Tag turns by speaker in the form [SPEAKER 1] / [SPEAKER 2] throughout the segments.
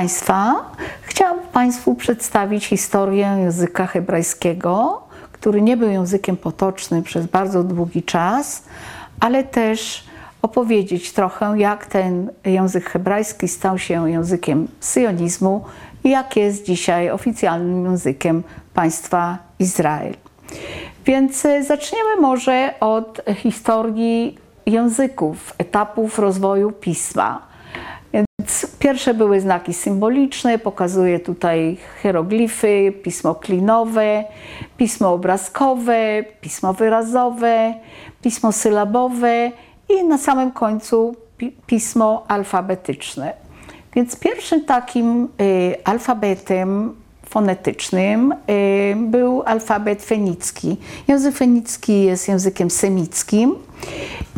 [SPEAKER 1] Państwa, chciałam Państwu przedstawić historię języka hebrajskiego, który nie był językiem potocznym przez bardzo długi czas, ale też opowiedzieć trochę, jak ten język hebrajski stał się językiem syjonizmu i jak jest dzisiaj oficjalnym językiem państwa Izrael. Więc e, zaczniemy może od historii języków, etapów rozwoju pisma. Pierwsze były znaki symboliczne, pokazuję tutaj hieroglify, pismo klinowe, pismo obrazkowe, pismo wyrazowe, pismo sylabowe i na samym końcu pismo alfabetyczne. Więc pierwszym takim y, alfabetem fonetycznym y, był alfabet fenicki. Język fenicki jest językiem semickim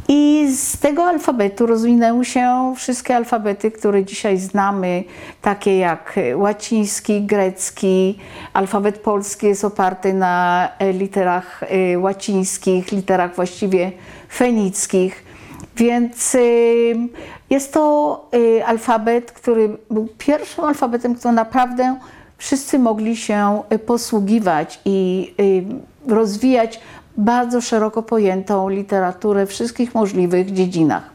[SPEAKER 1] i z tego alfabetu rozwinęły się wszystkie alfabety, które dzisiaj znamy, takie jak łaciński, grecki. Alfabet polski jest oparty na e, literach e, łacińskich, literach właściwie fenickich. Więc e, jest to alfabet, który był pierwszym alfabetem, który naprawdę wszyscy mogli się posługiwać i rozwijać bardzo szeroko pojętą literaturę w wszystkich możliwych dziedzinach.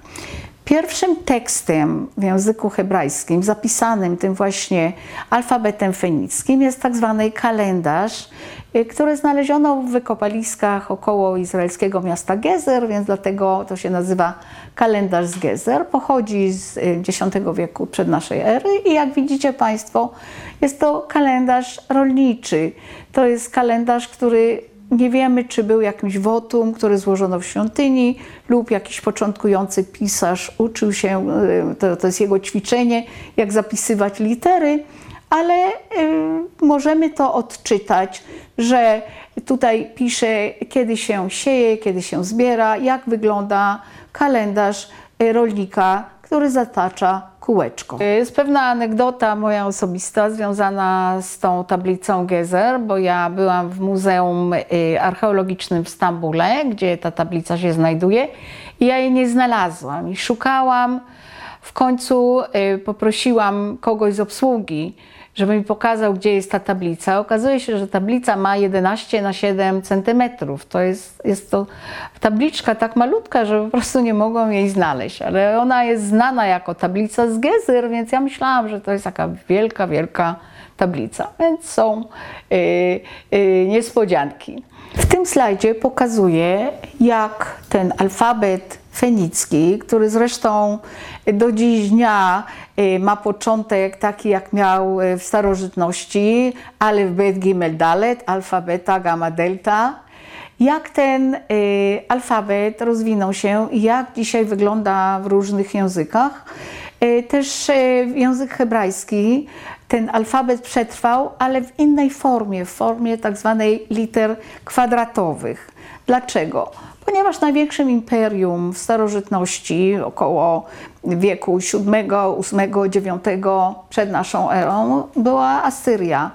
[SPEAKER 1] Pierwszym tekstem w języku hebrajskim, zapisanym tym właśnie alfabetem fenickim, jest tak zwany kalendarz, y, który znaleziono w wykopaliskach około izraelskiego miasta Gezer, więc dlatego to się nazywa kalendarz z Gezer. Pochodzi z X wieku przed naszej ery i jak widzicie Państwo, jest to kalendarz rolniczy. To jest kalendarz, który nie wiemy, czy był jakimś wotum, który złożono w świątyni, lub jakiś początkujący pisarz uczył się, y, to, to jest jego ćwiczenie, jak zapisywać litery, ale y, możemy to odczytać, że tutaj pisze, kiedy się sieje, kiedy się zbiera, jak wygląda kalendarz y, rolnika, który zatacza kółeczko. Jest pewna anegdota moja osobista związana z tą tablicą Gezer, bo ja byłam w Muzeum y, Archeologicznym w Stambule, gdzie ta tablica się znajduje i ja jej nie znalazłam i szukałam. W końcu y, poprosiłam kogoś z obsługi, żeby mi pokazał, gdzie jest ta tablica. Okazuje się, że tablica ma 11 na 7 centymetrów. To jest, jest to tabliczka tak malutka, że po prostu nie mogą jej znaleźć, ale ona jest znana jako tablica z Gezer, więc ja myślałam, że to jest taka wielka, wielka tablica. Więc są yy, yy, niespodzianki. W tym slajdzie pokazuję, jak ten alfabet fenicki, który zresztą do dziś dnia y, ma początek taki, jak miał y, w starożytności, alef, bet, gimel, dalet, alfa, beta, gamma, delta. Jak ten y, alfabet rozwinął się i jak dzisiaj wygląda w różnych językach. Też język hebrajski ten alfabet przetrwał, ale w innej formie, w formie tak zwanej liter kwadratowych. Dlaczego? Ponieważ największym imperium w starożytności, około wieku VII, VIII, IX przed naszą erą, była Asyria.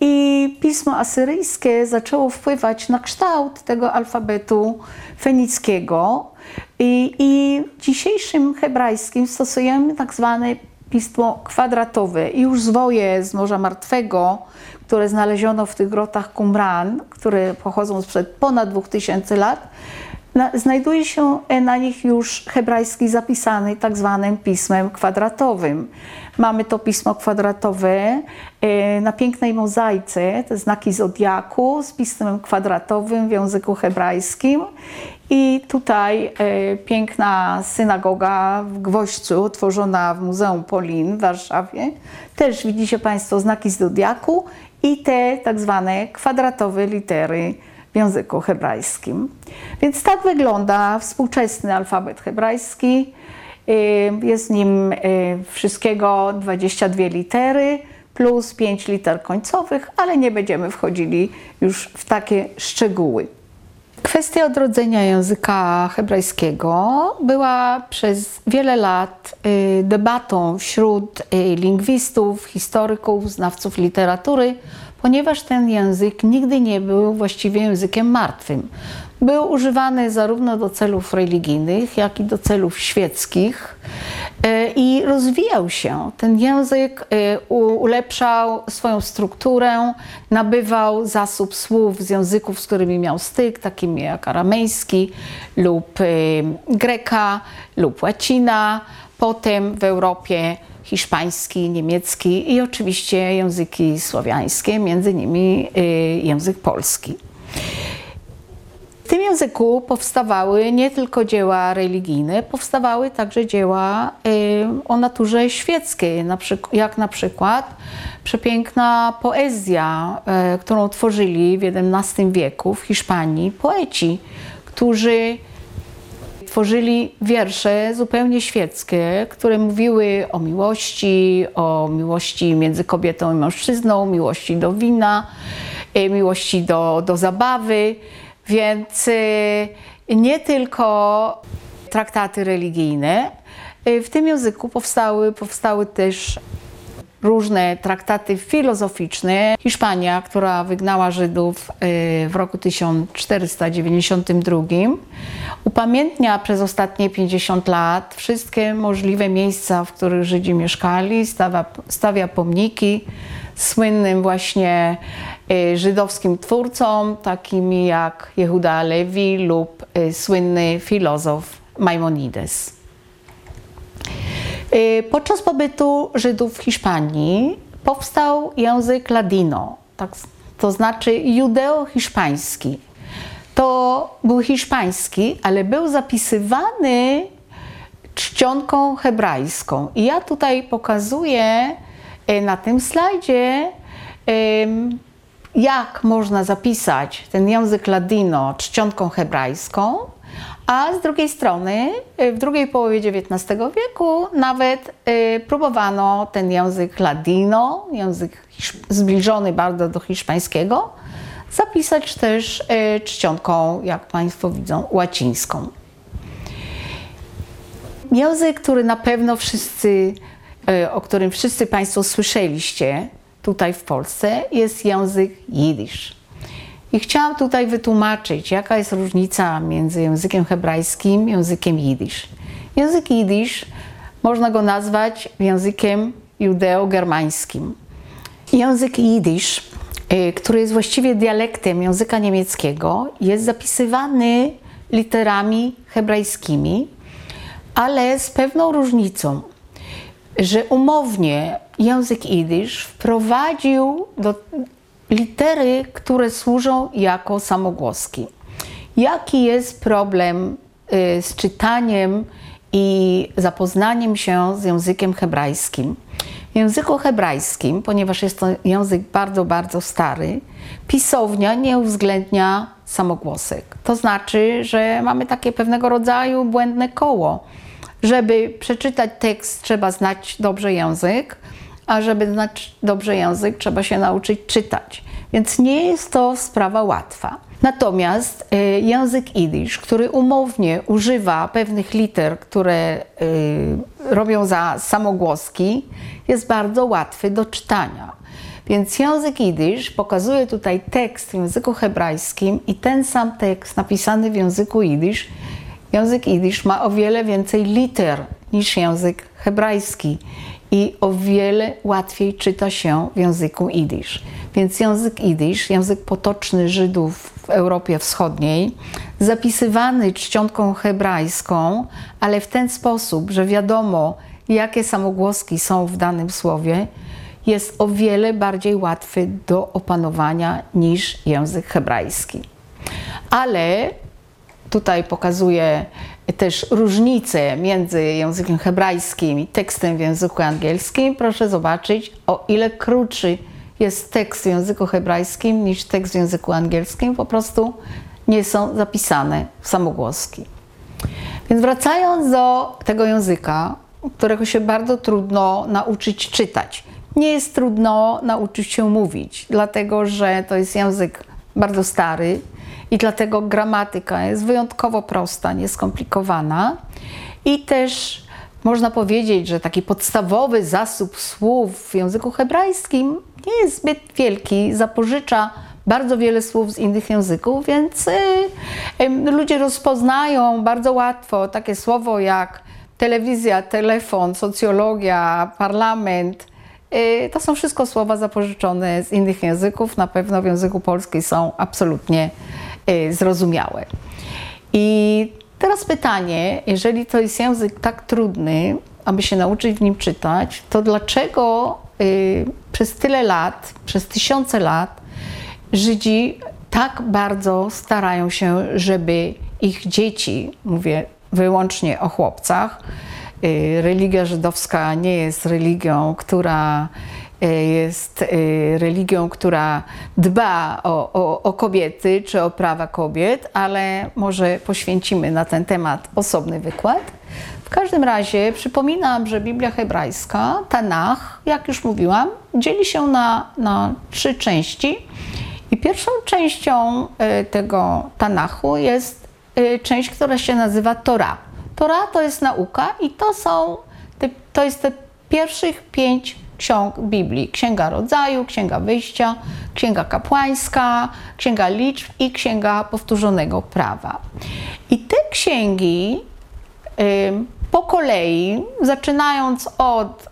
[SPEAKER 1] I pismo asyryjskie zaczęło wpływać na kształt tego alfabetu fenickiego. I, i dzisiejszym hebrajskim stosujemy tak zwane pismo kwadratowe. I już zwoje z Morza Martwego, które znaleziono w tych grotach Qumran, które pochodzą sprzed ponad 2000 lat, na, znajduje się na nich już hebrajski zapisany tak zwanym pismem kwadratowym. Mamy to pismo kwadratowe e, na pięknej mozaice, te znaki zodiaku z pismem kwadratowym w języku hebrajskim. I tutaj e, piękna synagoga w Gwoźcu, otworzona w Muzeum Polin w Warszawie. Też widzicie Państwo znaki zodiaku i te tak zwane kwadratowe litery w języku hebrajskim. Więc tak wygląda współczesny alfabet hebrajski. Y, jest nim y, wszystkiego 22 litery plus 5 liter końcowych, ale nie będziemy wchodzili już w takie szczegóły. Kwestia odrodzenia języka hebrajskiego była przez wiele lat y, debatą wśród lingwistów, historyków, znawców literatury ponieważ ten język nigdy nie był właściwie językiem martwym. Był używany zarówno do celów religijnych, jak i do celów świeckich. E, I rozwijał się. Ten język e, ulepszał swoją strukturę, nabywał zasób słów z języków, z którymi miał styk, takimi jak aramejski lub e, greka lub łacina. Potem w Europie hiszpański, niemiecki i oczywiście języki słowiańskie, między innymi język polski. W tym języku powstawały nie tylko dzieła religijne, powstawały także dzieła y, o naturze świeckiej, jak na przykład przepiękna poezja, y, którą tworzyli w XI wieku w Hiszpanii poeci, którzy tworzyli wiersze zupełnie świeckie, które mówiły o miłości, o miłości między kobietą i mężczyzną, miłości do wina, y, miłości do, do zabawy. Więc y, nie tylko traktaty religijne, y, w tym języku powstały, powstały też różne traktaty filozoficzne. Hiszpania, która wygnała Żydów y, w roku 1492, upamiętnia przez ostatnie 50 lat wszystkie możliwe miejsca, w których Żydzi mieszkali, stawia, stawia pomniki słynnym właśnie y, żydowskim twórcom, takimi jak Jehuda Lewi lub y, słynny filozof Maimonides. Y, podczas pobytu Żydów w Hiszpanii powstał język ladino, tak, to znaczy judeo-hiszpański. To był hiszpański, ale był zapisywany czcionką hebrajską. I ja tutaj pokazuję y, na tym slajdzie, jak można zapisać ten język ladino czcionką hebrajską, a z drugiej strony, y, w drugiej połowie XIX wieku nawet y, próbowano ten język ladino, język zbliżony bardzo do hiszpańskiego, zapisać też y, czcionką, jak Państwo widzą, łacińską. Język, który na pewno wszyscy, o którym wszyscy Państwo słyszeliście tutaj w Polsce, jest język jidysz. I chciałam tutaj wytłumaczyć, jaka jest różnica między językiem hebrajskim i językiem jidysz. Język jidysz można go nazwać językiem judeo-germańskim. Język jidysz, y, który jest właściwie dialektem języka niemieckiego, jest zapisywany literami hebrajskimi, ale z pewną różnicą, że umownie język jidysz wprowadził do litery, które służą jako samogłoski. Jaki jest problem y, z czytaniem i zapoznaniem się z językiem hebrajskim? W języku hebrajskim, ponieważ jest to język bardzo, bardzo stary, pisownia nie uwzględnia samogłosek. To znaczy, że mamy takie pewnego rodzaju błędne koło. Żeby przeczytać tekst, trzeba znać dobrze język, a żeby znać dobrze język, trzeba się nauczyć czytać. Więc nie jest to sprawa łatwa. Natomiast y, język idysz, który umownie używa pewnych liter, które y, robią za samogłoski, jest bardzo łatwy do czytania. Więc język idysz pokazuje tutaj tekst w języku hebrajskim i ten sam tekst napisany w języku idysz, język idysz ma o wiele więcej liter niż język hebrajski i o wiele łatwiej czyta się w języku idysz. Więc język idysz, język potoczny Żydów w Europie Wschodniej, zapisywany czcionką hebrajską, ale w ten sposób, że wiadomo, jakie samogłoski są w danym słowie, jest o wiele bardziej łatwy do opanowania niż język hebrajski. Ale tutaj pokazuję też różnice między językiem hebrajskim i tekstem w języku angielskim, proszę zobaczyć, o ile krótszy jest tekst w języku hebrajskim niż tekst w języku angielskim, po prostu nie są zapisane w samogłoski. Więc wracając do tego języka, którego się bardzo trudno nauczyć czytać. Nie jest trudno nauczyć się mówić, dlatego że to jest język bardzo stary, i dlatego gramatyka jest wyjątkowo prosta, nieskomplikowana i też można powiedzieć, że taki podstawowy zasób słów w języku hebrajskim nie jest zbyt wielki, zapożycza bardzo wiele słów z innych języków, więc y, y, ludzie rozpoznają bardzo łatwo takie słowo jak telewizja, telefon, socjologia, parlament. y, To są wszystko słowa zapożyczone z innych języków. Na pewno w języku polskim są absolutnie zrozumiałe. I teraz pytanie, jeżeli to jest język tak trudny, aby się nauczyć w nim czytać, to dlaczego y, przez tyle lat, przez tysiące lat Żydzi tak bardzo starają się, żeby ich dzieci, mówię wyłącznie o chłopcach, y, religia żydowska nie jest religią, która y, jest y, religią, która dba o, o, o kobiety czy o prawa kobiet, ale może poświęcimy na ten temat osobny wykład. W każdym razie przypominam, że Biblia hebrajska, Tanach, jak już mówiłam, dzieli się na, na trzy części. I pierwszą częścią e, tego Tanachu jest e, część, która się nazywa Tora. Tora to jest nauka i to są, to jest te pierwszych pięć ksiąg Biblii. Księga Rodzaju, Księga Wyjścia, Księga Kapłańska, Księga Liczb i Księga Powtórzonego Prawa. I te księgi po kolei, zaczynając od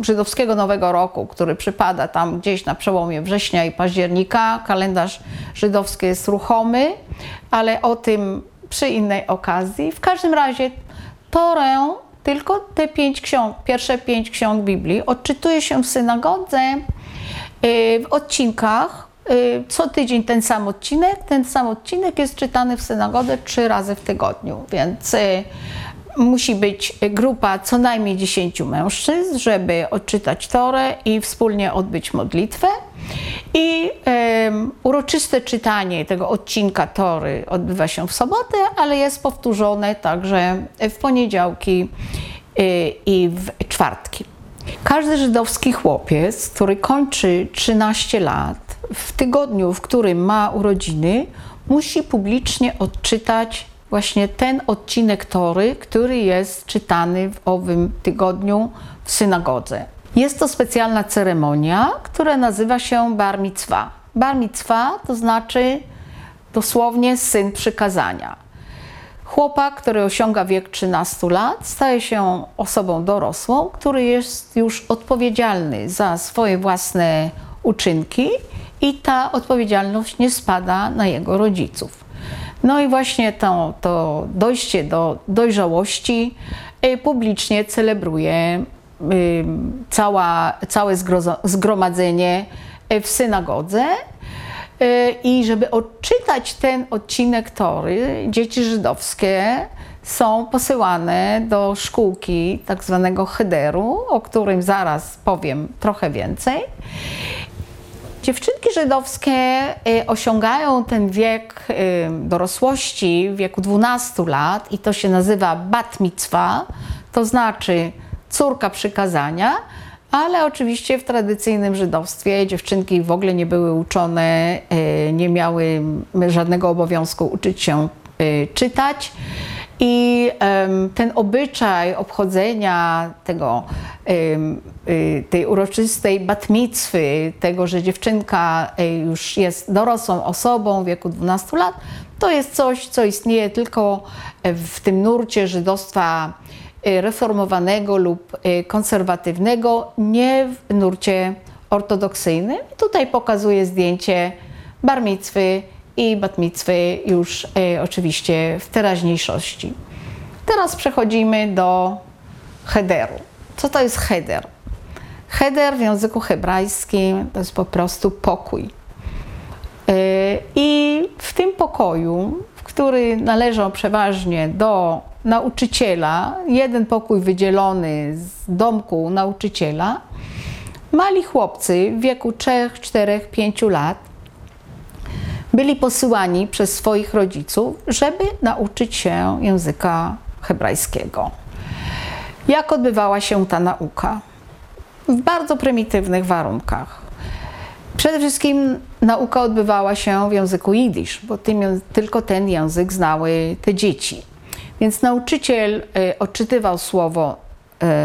[SPEAKER 1] y, żydowskiego Nowego Roku, który przypada tam gdzieś na przełomie września i października, kalendarz żydowski jest ruchomy, ale o tym przy innej okazji. W każdym razie Torę, tylko te pięć ksiąg, pierwsze pięć ksiąg Biblii odczytuje się w synagodze y, w odcinkach. Y, Co tydzień ten sam odcinek. Ten sam odcinek jest czytany w synagodze trzy razy w tygodniu, więc y, musi być grupa co najmniej 10 mężczyzn, żeby odczytać Torę i wspólnie odbyć modlitwę. I uroczyste czytanie tego odcinka Tory odbywa się w sobotę, ale jest powtórzone także w poniedziałki y, i w czwartki. Każdy żydowski chłopiec, który kończy 13 lat, w tygodniu, w którym ma urodziny, musi publicznie odczytać właśnie ten odcinek Tory, który jest czytany w owym tygodniu w synagodze. Jest to specjalna ceremonia, która nazywa się bar mitzwa. Bar mitzwa to znaczy dosłownie syn przykazania. Chłopak, który osiąga wiek 13 lat, staje się osobą dorosłą, który jest już odpowiedzialny za swoje własne uczynki i ta odpowiedzialność nie spada na jego rodziców. No i właśnie to, to dojście do dojrzałości y, publicznie celebruje y, cała, całe zgromadzenie y, w synagodze. I żeby odczytać ten odcinek Tory, dzieci żydowskie są posyłane do szkółki tak zwanego o którym zaraz powiem trochę więcej. Dziewczynki żydowskie y, osiągają ten wiek y, dorosłości w wieku 12 lat i to się nazywa bat mitzwa, to znaczy córka przykazania, ale oczywiście w tradycyjnym żydowstwie dziewczynki w ogóle nie były uczone, y, nie miały żadnego obowiązku uczyć się czytać. I ten obyczaj obchodzenia tego, y, tej uroczystej batmicwy, tego, że dziewczynka y, już jest dorosłą osobą w wieku 12 lat, to jest coś, co istnieje tylko w tym nurcie żydostwa y, reformowanego lub konserwatywnego, nie w nurcie ortodoksyjnym. Tutaj pokazuję zdjęcie barmicwy i batmicwy już y, oczywiście w teraźniejszości. Teraz przechodzimy do headeru. Co to jest header? Header w języku hebrajskim to jest po prostu pokój. Y, I w tym pokoju, który należał przeważnie do nauczyciela, jeden pokój wydzielony z domku nauczyciela, mali chłopcy w wieku 3, 4, 5 lat byli posyłani przez swoich rodziców, żeby nauczyć się języka hebrajskiego. Jak odbywała się ta nauka? W bardzo prymitywnych warunkach. Przede wszystkim nauka odbywała się w języku jidysz, bo tym, tylko ten język znały te dzieci. Więc nauczyciel y, odczytywał słowo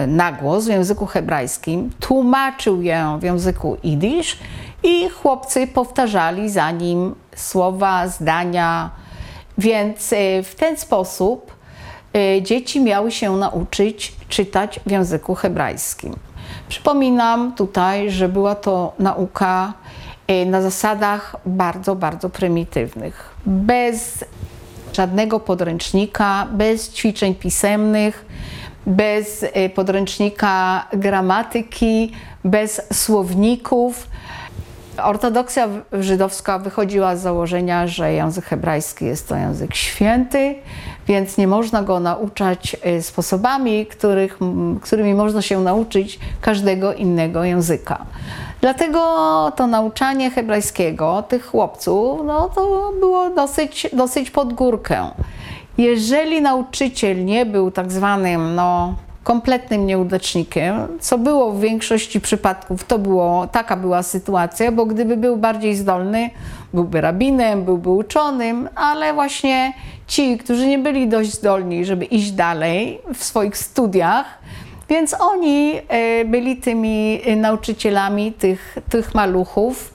[SPEAKER 1] y, na głos w języku hebrajskim, tłumaczył je w języku jidysz i chłopcy powtarzali za nim słowa, zdania. Więc y, w ten sposób y, dzieci miały się nauczyć czytać w języku hebrajskim. Przypominam tutaj, że była to nauka y, na zasadach bardzo, bardzo prymitywnych. Bez żadnego podręcznika, bez ćwiczeń pisemnych, bez podręcznika gramatyki, bez słowników. Ortodoksja żydowska wychodziła z założenia, że język hebrajski jest to język święty, więc nie można go nauczać y, sposobami, których, którymi można się nauczyć każdego innego języka. Dlatego to nauczanie hebrajskiego tych chłopców no, to było dosyć, dosyć pod górkę. Jeżeli nauczyciel nie był tak zwanym no, kompletnym nieudacznikiem, co było w większości przypadków, to było, taka była sytuacja, bo gdyby był bardziej zdolny, byłby rabinem, byłby uczonym, ale właśnie ci, którzy nie byli dość zdolni, żeby iść dalej w swoich studiach, więc oni e, byli tymi nauczycielami tych, tych maluchów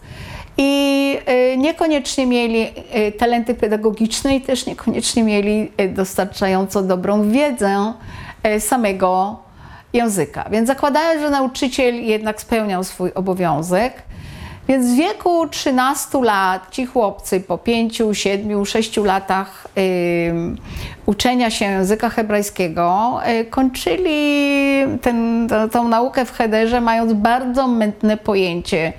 [SPEAKER 1] i e, niekoniecznie mieli e, talenty pedagogiczne i też niekoniecznie mieli dostarczająco dobrą wiedzę samego języka. Więc zakładając, że nauczyciel jednak spełniał swój obowiązek, więc w wieku 13 lat ci chłopcy po 5, 7, 6 latach uczenia się języka hebrajskiego y, kończyli tą naukę w Hederze, mając bardzo mętne pojęcie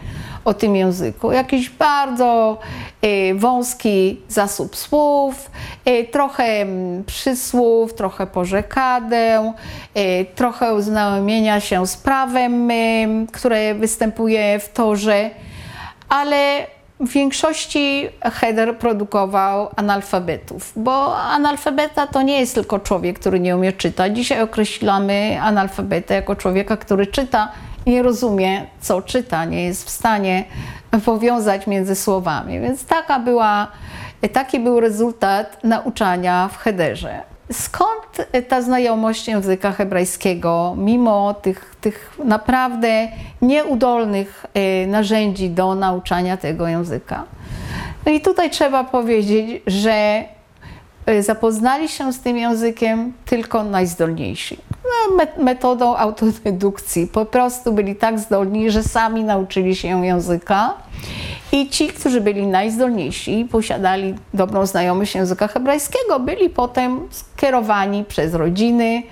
[SPEAKER 1] o tym języku. Jakiś bardzo y, wąski zasób słów, y, trochę przysłów, trochę porzekadę, y, trochę uznajomienia się z prawem, które występuje w torze ale w większości header produkował analfabetów, bo analfabeta to nie jest tylko człowiek, który nie umie czytać. Dzisiaj określamy analfabetę jako człowieka, który czyta nie rozumie, co czyta, nie jest w stanie powiązać między słowami. Więc taka była, taki był rezultat nauczania w headerze. Skąd ta znajomość języka hebrajskiego, mimo tych, tych naprawdę nieudolnych e, narzędzi do nauczania tego języka? No i tutaj trzeba powiedzieć, że e, zapoznali się z tym językiem tylko najzdolniejsi. No, metodą autodedukcji. Po prostu byli tak zdolni, że sami nauczyli się języka i ci, którzy byli najzdolniejsi i posiadali dobrą znajomość języka hebrajskiego, byli potem skierowani przez rodziny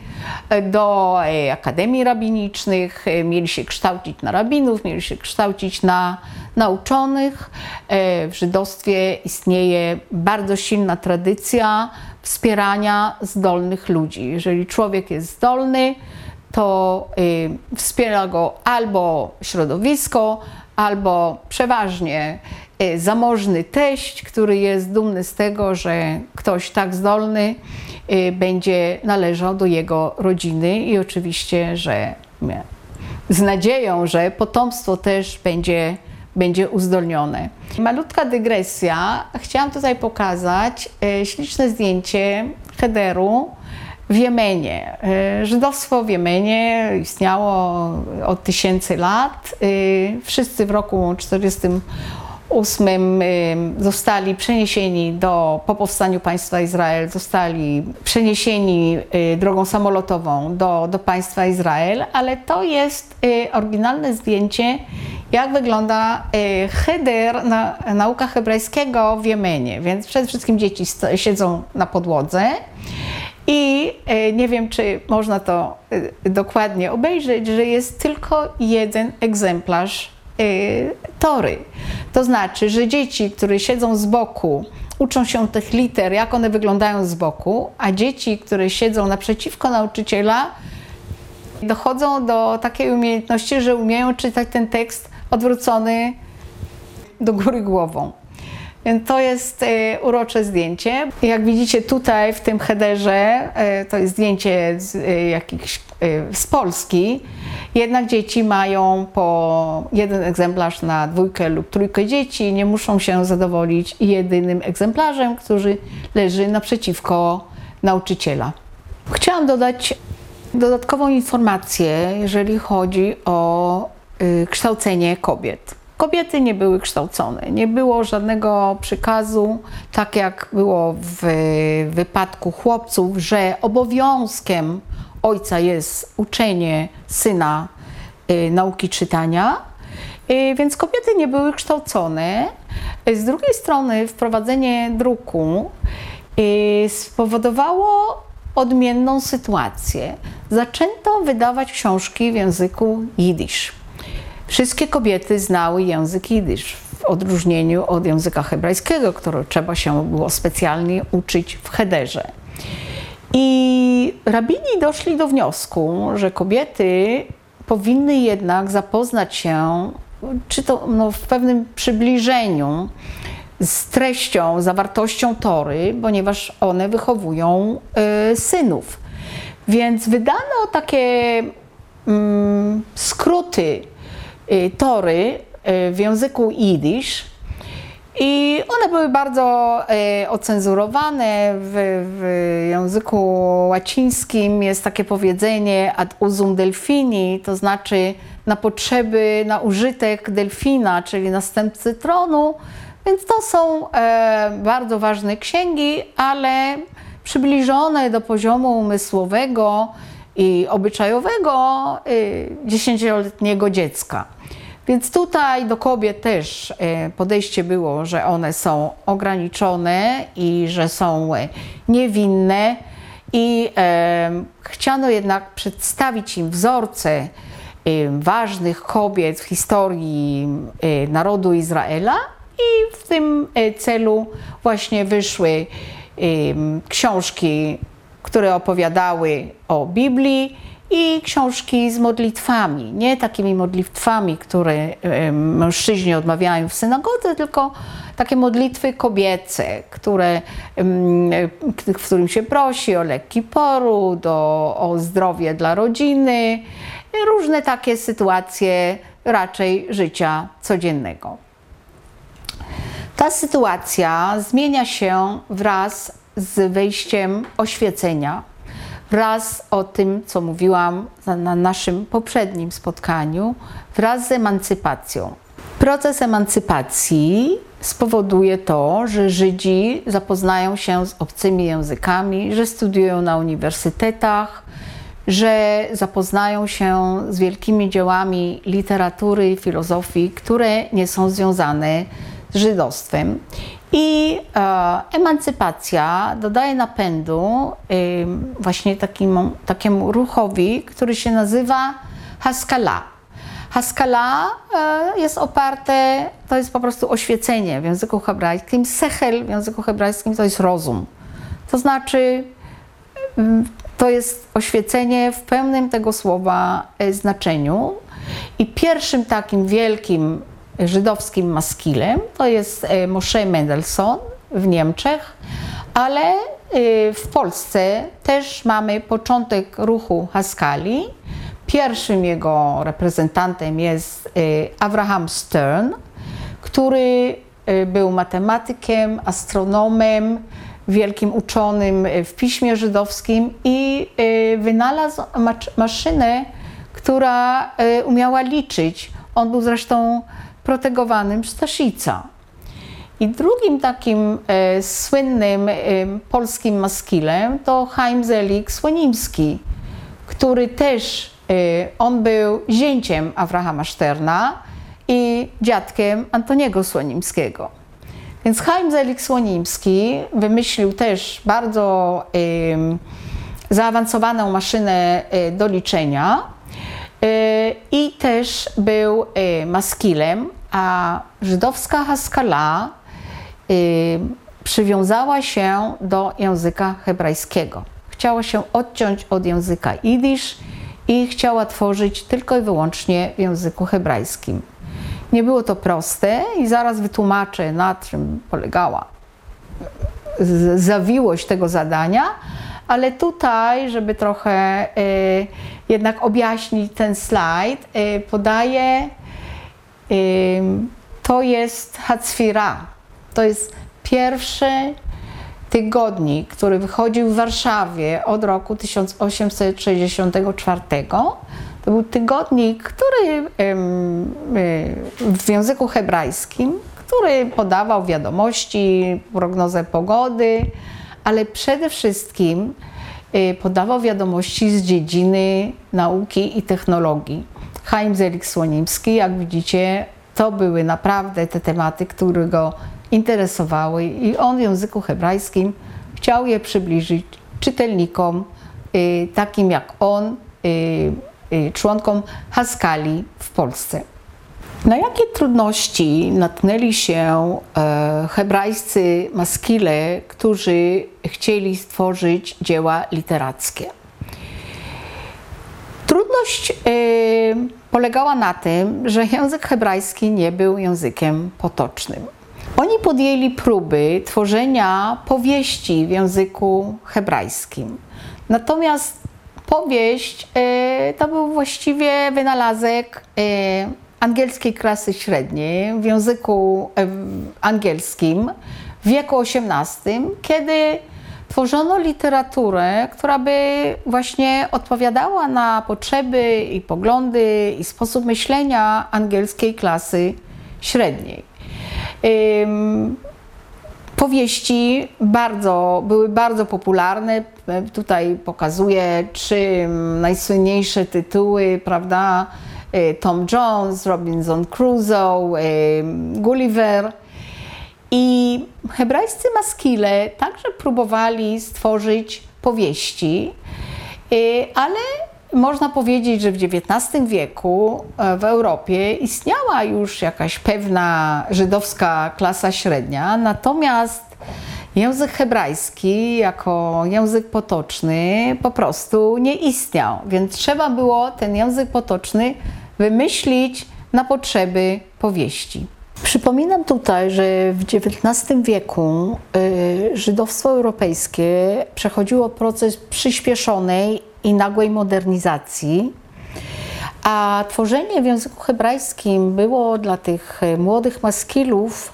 [SPEAKER 1] e, do e, akademii rabinicznych, e, mieli się kształcić na rabinów, mieli się kształcić na nauczonych. W żydostwie istnieje bardzo silna tradycja wspierania zdolnych ludzi. Jeżeli człowiek jest zdolny, to wspiera go albo środowisko, albo przeważnie y, zamożny teść, który jest dumny z tego, że ktoś tak zdolny y, będzie należał do jego rodziny i oczywiście, że z nadzieją, że potomstwo też będzie, będzie uzdolnione. Malutka dygresja. Chciałam tutaj pokazać y, śliczne zdjęcie headeru w Jemenie. E, żydowstwo w Jemenie istniało od tysięcy lat. E, wszyscy w roku 1948 e, zostali przeniesieni do, po powstaniu państwa Izrael, zostali przeniesieni drogą samolotową do, do państwa Izrael, ale to jest oryginalne zdjęcie, jak wygląda heder na, nauka hebrajskiego w Jemenie. Więc przede wszystkim dzieci siedzą na podłodze. I e, nie wiem, czy można to e, dokładnie obejrzeć, że jest tylko jeden egzemplarz tory. To znaczy, że dzieci, które siedzą z boku, uczą się tych liter, jak one wyglądają z boku, a dzieci, które siedzą naprzeciwko nauczyciela, dochodzą do takiej umiejętności, że umieją czytać ten tekst odwrócony do góry głową. Więc to jest e, urocze zdjęcie. Jak widzicie tutaj w tym headerze, e, to jest zdjęcie z, e, jakichś, z Polski. Jednak dzieci mają po jeden egzemplarz na dwójkę lub trójkę dzieci. Nie muszą się zadowolić jedynym egzemplarzem, który leży naprzeciwko nauczyciela. Chciałam dodać dodatkową informację, jeżeli chodzi o kształcenie kobiet. Kobiety nie były kształcone, nie było żadnego przykazu, tak jak było w wypadku chłopców, że obowiązkiem ojca jest uczenie syna y, nauki czytania, y, więc kobiety nie były kształcone. Z drugiej strony wprowadzenie druku y, spowodowało odmienną sytuację. Zaczęto wydawać książki w języku jidysz. Wszystkie kobiety znały język jidysz, w odróżnieniu od języka hebrajskiego, który trzeba się było specjalnie uczyć w Hederze. I rabini doszli do wniosku, że kobiety powinny jednak zapoznać się, czy to no, w pewnym przybliżeniu, z treścią, zawartością Tory, ponieważ one wychowują y, synów. Więc wydano takie mm, skróty y, Tory y, w języku jidysz i one były bardzo y, ocenzurowane. W, w języku łacińskim jest takie powiedzenie ad usum delfini, to znaczy na potrzeby, na użytek delfina, czyli następcy tronu. Więc to są e, bardzo ważne księgi, ale przybliżone do poziomu umysłowego i obyczajowego y, dziesięcioletniego dziecka. Więc tutaj do kobiet też e, podejście było, że one są ograniczone i że są e, niewinne, i e, chciano jednak przedstawić im wzorce e, ważnych kobiet w historii narodu Izraela, i w tym e, celu właśnie wyszły książki, które opowiadały o Biblii i książki z modlitwami. Nie takimi modlitwami, które mężczyźni odmawiają w synagodze, tylko takie modlitwy kobiece, które, w którym się prosi o lekki poród, o, o zdrowie dla rodziny, różne takie sytuacje raczej życia codziennego. Ta sytuacja zmienia się wraz z wejściem oświecenia, wraz o tym, co mówiłam na naszym poprzednim spotkaniu, wraz z emancypacją. Proces emancypacji spowoduje to, że Żydzi zapoznają się z obcymi językami, że studiują na uniwersytetach, że zapoznają się z wielkimi dziełami literatury filozofii, które nie są związane z żydostwem. I e, emancypacja dodaje napędu e, właśnie takim, takiemu ruchowi, który się nazywa Haskala. Haskala e, jest oparte, to jest po prostu oświecenie w języku hebrajskim. Sechel w języku hebrajskim to jest rozum. To znaczy, to jest oświecenie w pełnym tego słowa e, znaczeniu. I pierwszym takim wielkim żydowskim maskilem, to jest e, Moshe Mendelssohn w Niemczech, ale e, w Polsce też mamy początek ruchu Haskali. Pierwszym jego reprezentantem jest e, Abraham Stern, który był matematykiem, astronomem, wielkim uczonym w piśmie żydowskim i wynalazł maszynę, która umiała liczyć. On był zresztą protegowanym Staszica. I drugim takim e, słynnym e, polskim maskilem to Chaim Zelik Słonimski, który też, e, on był zięciem Abrahama Szterna i dziadkiem Antoniego Słonimskiego. Więc Chaim Zelik Słonimski wymyślił też bardzo zaawansowaną maszynę e, do liczenia, i też był y, maskilem, a żydowska Haskala y, przywiązała się do języka hebrajskiego. Chciała się odciąć od języka jidysz i chciała tworzyć tylko i wyłącznie w języku hebrajskim. Nie było to proste i zaraz wytłumaczę, na czym polegała zawiłość tego zadania, ale tutaj, żeby trochę y, jednak objaśnić ten slajd, y, podaję, y, to jest Hatzfira. To jest pierwszy tygodnik, który wychodził w Warszawie od roku 1864 To był tygodnik, który w języku hebrajskim, który podawał wiadomości, prognozę pogody, ale przede wszystkim y, podawał wiadomości z dziedziny nauki i technologii. Chaim Zelik-Słonimski, jak widzicie, to były naprawdę te tematy, które go interesowały i on w języku hebrajskim chciał je przybliżyć czytelnikom y, takim jak on, y, członkom Haskali w Polsce. Na jakie trudności natknęli się e, hebrajscy maskile, którzy chcieli stworzyć dzieła literackie? Trudność e, polegała na tym, że język hebrajski nie był językiem potocznym. Oni podjęli próby tworzenia powieści w języku hebrajskim. Natomiast powieść e, to był właściwie wynalazek angielskiej klasy średniej w języku angielskim w wieku XVIII, kiedy tworzono literaturę, która by właśnie odpowiadała na potrzeby i poglądy i sposób myślenia angielskiej klasy średniej. Powieści bardzo, były bardzo popularne. Tutaj pokazuję trzy najsłynniejsze tytuły, prawda? Y, Tom Jones, Robinson Crusoe, y, Gulliver. I hebrajscy maskile także próbowali stworzyć powieści, y, ale można powiedzieć, że w XIX wieku e, w Europie istniała już jakaś pewna żydowska klasa średnia, natomiast język hebrajski jako język potoczny po prostu nie istniał, więc trzeba było ten język potoczny wymyślić na potrzeby powieści. Przypominam tutaj, że w XIX wieku y, żydowstwo europejskie przechodziło proces przyspieszonej i nagłej modernizacji, a tworzenie w języku hebrajskim było dla tych młodych maskilów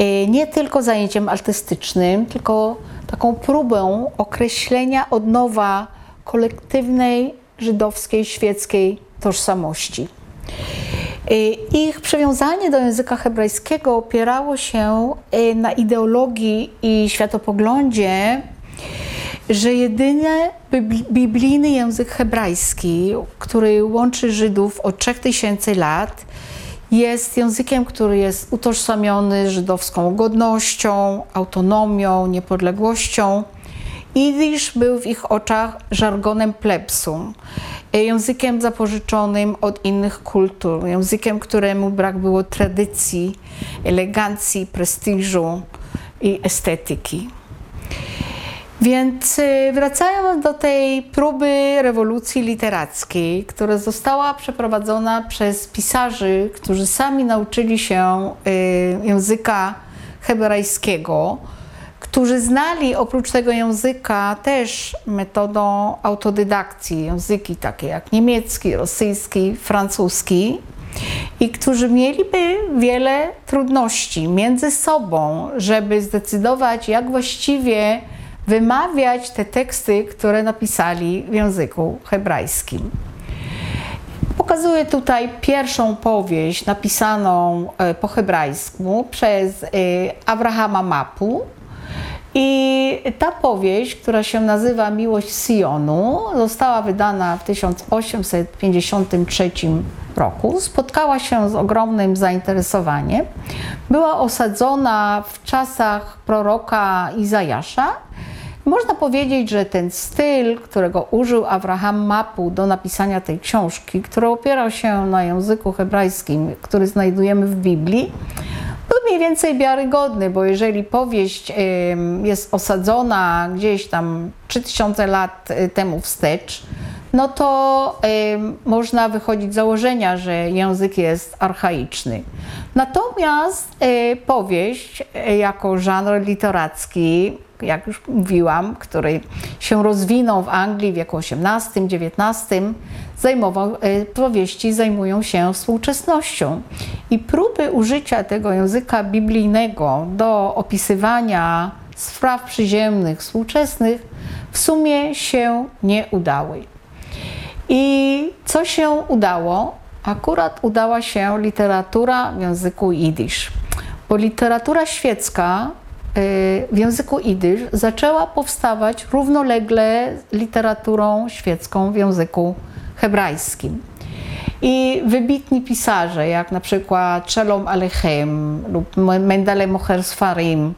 [SPEAKER 1] y, nie tylko zajęciem artystycznym, tylko taką próbą określenia od nowa kolektywnej żydowskiej, świeckiej tożsamości. Y, ich przywiązanie do języka hebrajskiego opierało się y, na ideologii i światopoglądzie, że jedyny biblijny język hebrajski, który łączy Żydów od 3000 lat, jest językiem, który jest utożsamiony żydowską godnością, autonomią, niepodległością. Idysz był w ich oczach żargonem plebsu językiem zapożyczonym od innych kultur, językiem, któremu brak było tradycji, elegancji, prestiżu i estetyki. Więc y, wracając do tej próby rewolucji literackiej, która została przeprowadzona przez pisarzy, którzy sami nauczyli się y, języka hebrajskiego, którzy znali oprócz tego języka też metodą autodydakcji języki takie jak niemiecki, rosyjski, francuski i którzy mieliby wiele trudności między sobą, żeby zdecydować, jak właściwie wymawiać te teksty, które napisali w języku hebrajskim. Pokazuję tutaj pierwszą powieść napisaną e, po hebrajsku przez e, Abrahama Mapu, i ta powieść, która się nazywa Miłość Sionu, została wydana w 1853 roku. Spotkała się z ogromnym zainteresowaniem. Była osadzona w czasach proroka Izajasza. Można powiedzieć, że ten styl, którego użył Abraham Mapu do napisania tej książki, który opierał się na języku hebrajskim, który znajdujemy w Biblii, był mniej więcej wiarygodny, bo jeżeli powieść jest osadzona gdzieś tam 3000 lat y, temu wstecz, no to można wychodzić z założenia, że język jest archaiczny. Natomiast y, powieść y, jako żanr literacki jak już mówiłam, który się rozwinął w Anglii w wieku XVIII, XIX, zajmował, e, powieści zajmują się współczesnością. I próby użycia tego języka biblijnego do opisywania spraw przyziemnych, współczesnych w sumie się nie udały. I co się udało? Akurat udała się literatura w języku jidysz, bo literatura świecka y, w języku jidysz zaczęła powstawać równolegle literaturą świecką w języku hebrajskim. I wybitni pisarze, jak na przykład Shalom Alechem lub Mendele Moher Sfarim,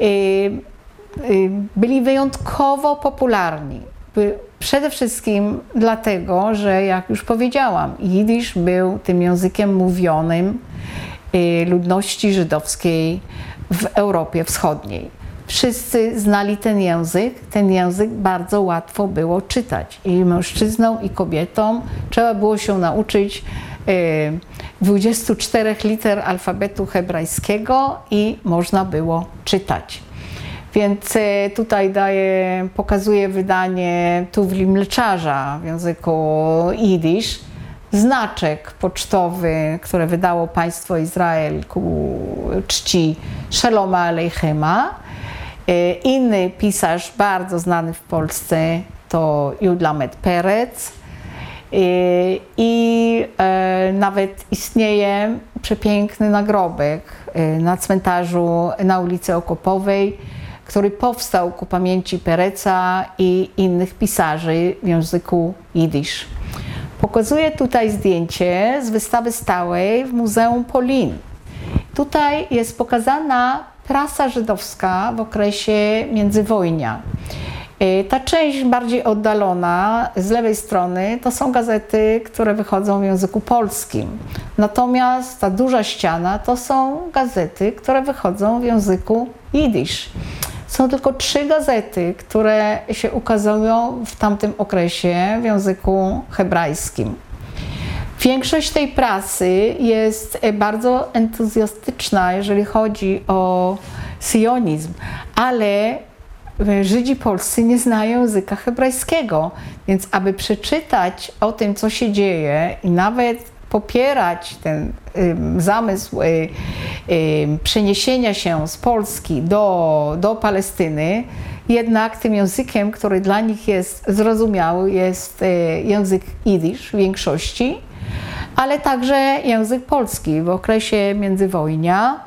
[SPEAKER 1] y, y, byli wyjątkowo popularni. Przede wszystkim dlatego, że jak już powiedziałam, jidysz był tym językiem mówionym ludności żydowskiej w Europie Wschodniej. Wszyscy znali ten język, ten język bardzo łatwo było czytać i mężczyznom, i kobietom trzeba było się nauczyć 24 liter alfabetu hebrajskiego i można było czytać. Więc e, tutaj daję, pokazuję wydanie Tuwli Mleczarza w języku jidysz. Znaczek pocztowy, które wydało państwo Izrael ku czci Shaloma Alechema. E, inny pisarz bardzo znany w Polsce to Judlamet Perec. E, I nawet istnieje przepiękny nagrobek na cmentarzu na ulicy Okopowej który powstał ku pamięci Pereca i innych pisarzy w języku jidysz. Pokazuję tutaj zdjęcie z wystawy stałej w Muzeum Polin. Tutaj jest pokazana prasa żydowska w okresie międzywojnia. E, ta część bardziej oddalona z lewej strony to są gazety, które wychodzą w języku polskim. Natomiast ta duża ściana to są gazety, które wychodzą w języku jidysz. Są tylko trzy gazety, które się ukazują w tamtym okresie w języku hebrajskim. Większość tej prasy jest bardzo entuzjastyczna, jeżeli chodzi o sionizm, ale Żydzi polscy nie znają języka hebrajskiego, więc aby przeczytać o tym, co się dzieje i nawet popierać ten zamysł y, y, przeniesienia się z Polski do, do Palestyny, jednak tym językiem, który dla nich jest zrozumiały, jest y, język jidysz w większości, ale także język polski w okresie międzywojnia,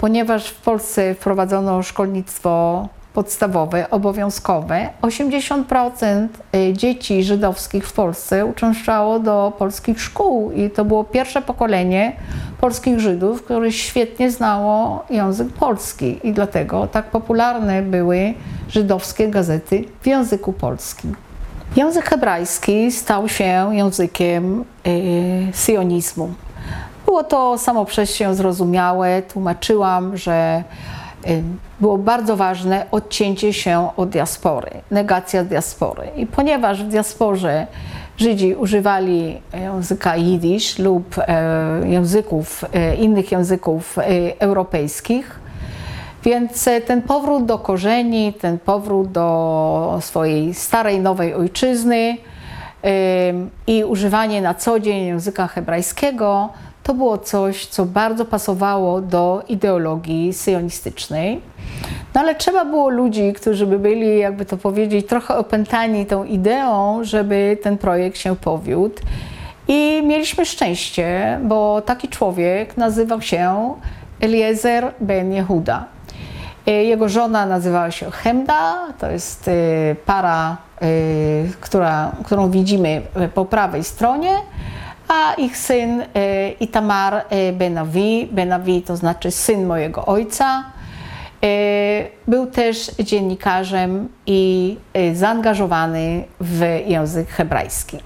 [SPEAKER 1] ponieważ w Polsce wprowadzono szkolnictwo podstawowe, obowiązkowe. 80% y, dzieci żydowskich w Polsce uczęszczało do polskich szkół i to było pierwsze pokolenie polskich Żydów, które świetnie znało język polski i dlatego tak popularne były żydowskie gazety w języku polskim. Język hebrajski stał się językiem y, sionizmu. Było to samo przez się zrozumiałe. Tłumaczyłam, że było bardzo ważne odcięcie się od diaspory, negacja diaspory. I ponieważ w diasporze Żydzi używali języka jidysz lub e, języków, e, innych języków e, europejskich, więc ten powrót do korzeni, ten powrót do swojej starej, nowej ojczyzny i używanie na co dzień języka hebrajskiego to było coś, co bardzo pasowało do ideologii syjonistycznej. No ale trzeba było ludzi, którzy by byli, jakby to powiedzieć, trochę opętani tą ideą, żeby ten projekt się powiódł. I mieliśmy szczęście, bo taki człowiek nazywał się Eliezer ben Jehuda. E, jego żona nazywała się Hemda, to jest e, para, e, która, którą widzimy po prawej stronie a ich syn e, Itamar e, Benavi, Benavi to znaczy syn mojego ojca, e, był też dziennikarzem i zaangażowany w język hebrajski.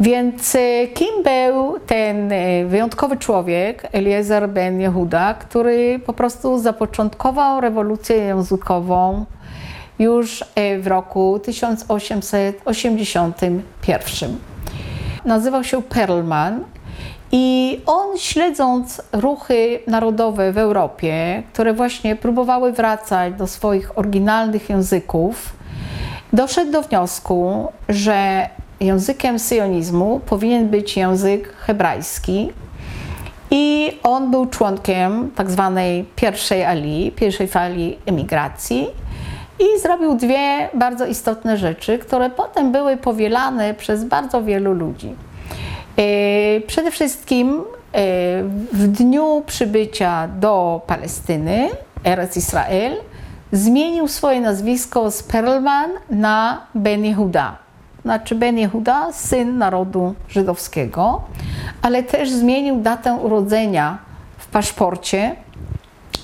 [SPEAKER 1] Więc kim był ten wyjątkowy człowiek, Eliezer ben Jehuda, który po prostu zapoczątkował rewolucję językową już w roku 1881 nazywał się Perlman. I on śledząc ruchy narodowe w Europie, które właśnie próbowały wracać do swoich oryginalnych języków, doszedł do wniosku, że językiem syjonizmu powinien być język hebrajski. I on był członkiem tak zwanej pierwszej ali, pierwszej fali emigracji. I zrobił dwie bardzo istotne rzeczy, które potem były powielane przez bardzo wielu ludzi. E, przede wszystkim e, w dniu przybycia do Palestyny, Eretz Israel, zmienił swoje nazwisko z Perlman na Ben Yehuda. Znaczy Ben Yehuda, syn narodu żydowskiego, ale też zmienił datę urodzenia w paszporcie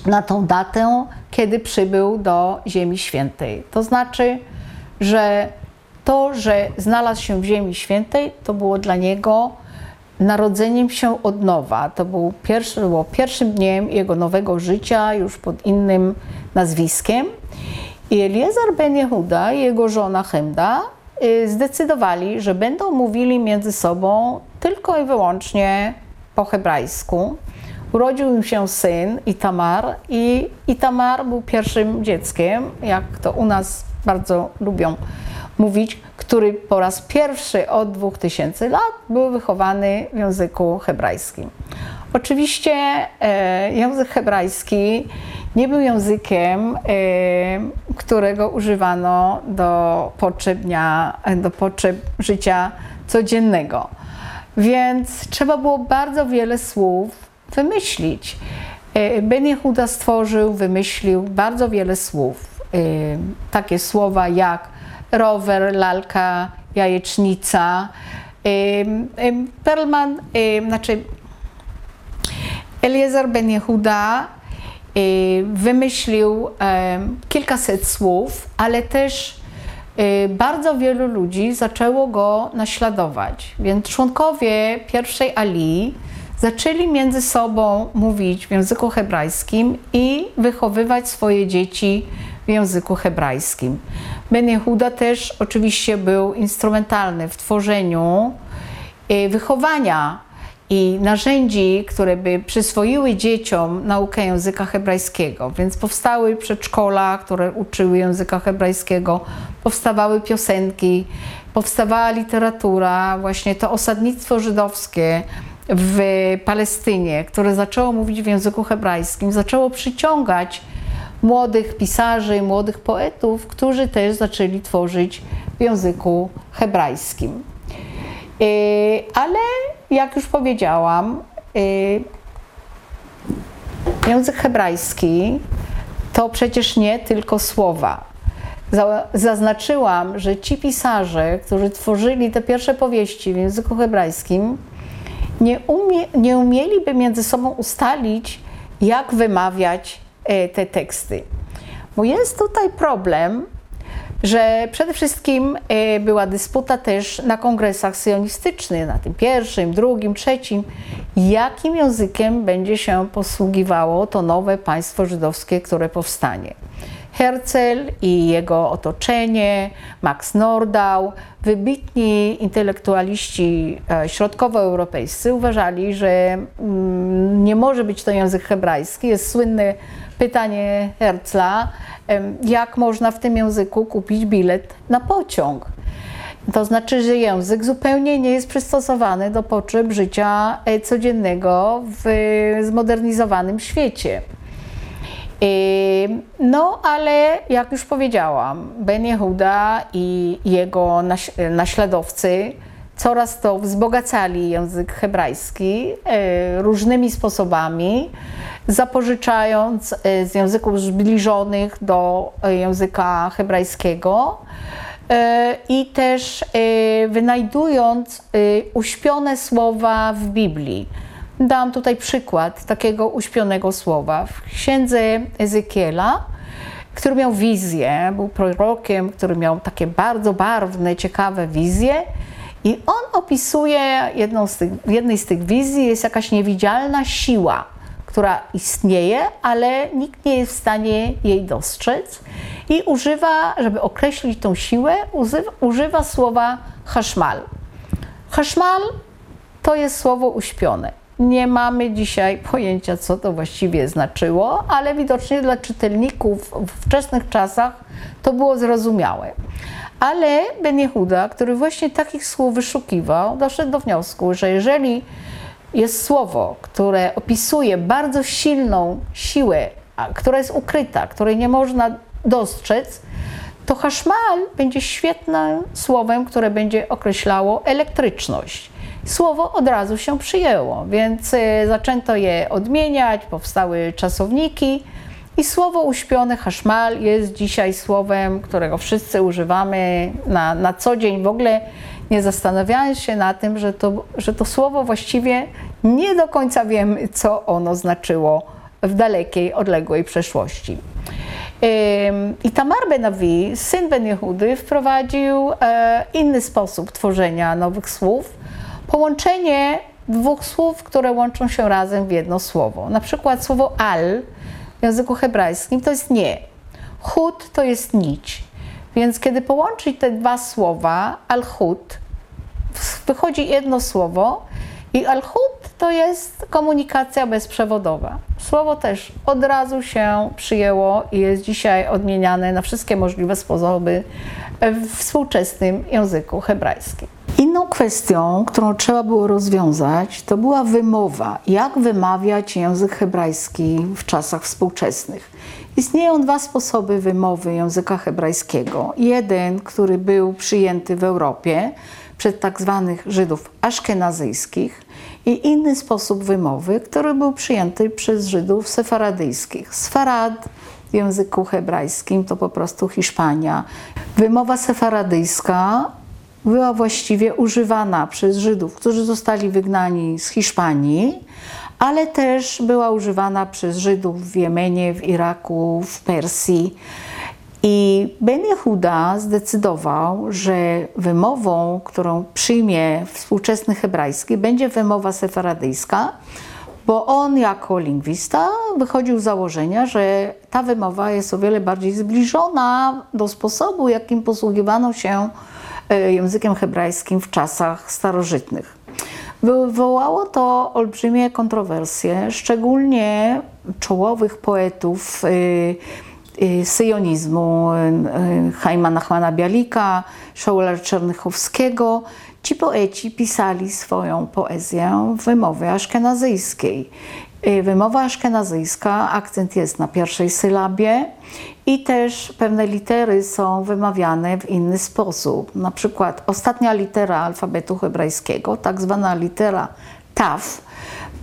[SPEAKER 1] na tą datę, kiedy przybył do Ziemi Świętej. To znaczy, że to, że znalazł się w Ziemi Świętej, to było dla niego narodzeniem się od nowa. To był pierwszy, było pierwszym dniem jego nowego życia, już pod innym nazwiskiem. I Eliezer ben Jehuda i jego żona Chemda y, zdecydowali, że będą mówili między sobą tylko i wyłącznie po hebrajsku. Urodził im się syn Itamar i Itamar był pierwszym dzieckiem, jak to u nas bardzo lubią mówić, który po raz pierwszy od 2000 lat był wychowany w języku hebrajskim. Oczywiście e, język hebrajski nie był językiem, e, którego używano do potrzeb dnia, do potrzeb życia codziennego. Więc trzeba było bardzo wiele słów wymyślić. E, ben Yehuda stworzył, wymyślił bardzo wiele słów. E, takie słowa jak rower, lalka, jajecznica. Perlman, znaczy Eliezer Ben Yehuda wymyślił kilkaset słów, ale też bardzo wielu ludzi zaczęło go naśladować. Więc członkowie pierwszej Ali zaczęli między sobą mówić w języku hebrajskim i wychowywać swoje dzieci w języku hebrajskim. Ben Yehuda też oczywiście był instrumentalny w tworzeniu y, wychowania i narzędzi, które by przyswoiły dzieciom naukę języka hebrajskiego. Więc powstały przedszkola, które uczyły języka hebrajskiego, powstawały piosenki, powstawała literatura, właśnie to osadnictwo żydowskie w Palestynie, które zaczęło mówić w języku hebrajskim, zaczęło przyciągać młodych pisarzy, młodych poetów, którzy też zaczęli tworzyć w języku hebrajskim. E, ale jak już powiedziałam, e, język hebrajski to przecież nie tylko słowa. Zaznaczyłam, że ci pisarze, którzy tworzyli te pierwsze powieści w języku hebrajskim, nie, umie, nie umieliby między sobą ustalić, jak wymawiać E, te teksty. Bo jest tutaj problem, że przede wszystkim e, była dysputa też na kongresach sionistycznych, na tym pierwszym, drugim, trzecim, jakim językiem będzie się posługiwało to nowe państwo żydowskie, które powstanie. Herzl i jego otoczenie, Max Nordau, wybitni intelektualiści e, środkowoeuropejscy uważali, że mm, nie może być to język hebrajski. Jest słynny pytanie Herzla, jak można w tym języku kupić bilet na pociąg. To znaczy, że język zupełnie nie jest przystosowany do potrzeb życia e, codziennego w zmodernizowanym świecie. No, ale jak już powiedziałam, Ben Yehuda i jego naśladowcy coraz to wzbogacali język hebrajski e, różnymi sposobami zapożyczając e, z języków zbliżonych do e, języka hebrajskiego i też wynajdując uśpione słowa w Biblii. Dam tutaj przykład takiego uśpionego słowa. W księdze Ezekiela, który miał wizję, był prorokiem, który miał takie bardzo barwne, ciekawe wizje. I on opisuje jedną z tych, w jednej z tych wizji jest jakaś niewidzialna siła która istnieje, ale nikt nie jest w stanie jej dostrzec i używa, żeby określić tą siłę, używa, używa słowa haszmal. Haszmal to jest słowo uśpione. Nie mamy dzisiaj pojęcia, co to właściwie znaczyło, ale widocznie dla czytelników w wczesnych czasach to było zrozumiałe. Ale Ben Yehuda, który właśnie takich słów wyszukiwał, doszedł do wniosku, że jeżeli jest słowo, które opisuje bardzo silną siłę, która jest ukryta, której nie można dostrzec, to haszmal będzie świetnym słowem, które będzie określało elektryczność. Słowo od razu się przyjęło, więc y, zaczęto je odmieniać, powstały czasowniki i słowo uśpione haszmal jest dzisiaj słowem, którego wszyscy używamy na, na co dzień. W ogóle nie zastanawiając się na tym, że to, że to słowo właściwie nie do końca wiemy, co ono znaczyło w dalekiej, odległej przeszłości. I Tamar Ben-Avi, syn Ben Jehudy, wprowadził e, inny sposób tworzenia nowych słów. Połączenie dwóch słów, które łączą się razem w jedno słowo. Na przykład słowo al w języku hebrajskim to jest nie. Chut to jest nić. Więc kiedy połączyć te dwa słowa, al-chut, wychodzi jedno słowo i al-chut to jest komunikacja bezprzewodowa. Słowo też od razu się przyjęło i jest dzisiaj odmieniane na wszystkie możliwe sposoby w współczesnym języku hebrajskim. Inną kwestią, którą trzeba było rozwiązać, to była wymowa. Jak wymawiać język hebrajski w czasach współczesnych? Istnieją dwa sposoby wymowy języka hebrajskiego. Jeden, który był przyjęty w Europie przez tak zwanych Żydów aszkenazyjskich i inny sposób wymowy, który był przyjęty przez Żydów sefaradyjskich. Sfarad w języku hebrajskim to po prostu Hiszpania. Wymowa sefaradyjska była właściwie używana przez Żydów, którzy zostali wygnani z Hiszpanii, ale też była używana przez Żydów w Jemenie, w Iraku, w Persji. I Ben Yehuda zdecydował, że wymową, którą przyjmie współczesny hebrajski, będzie wymowa sefaradyjska, bo on jako lingwista wychodził z założenia, że ta wymowa jest o wiele bardziej zbliżona do sposobu, jakim posługiwano się językiem hebrajskim w czasach starożytnych. Wywołało to olbrzymie kontrowersje, szczególnie czołowych poetów y, y, syjonizmu, Haima Nachmana Bialika, Szaula Czernychowskiego. Ci poeci pisali swoją poezję w wymowie aszkenazyjskiej. Wymowa aszkenazyjska, akcent jest na pierwszej sylabie i też pewne litery są wymawiane w inny sposób. Na przykład ostatnia litera alfabetu hebrajskiego, tak zwana litera taf,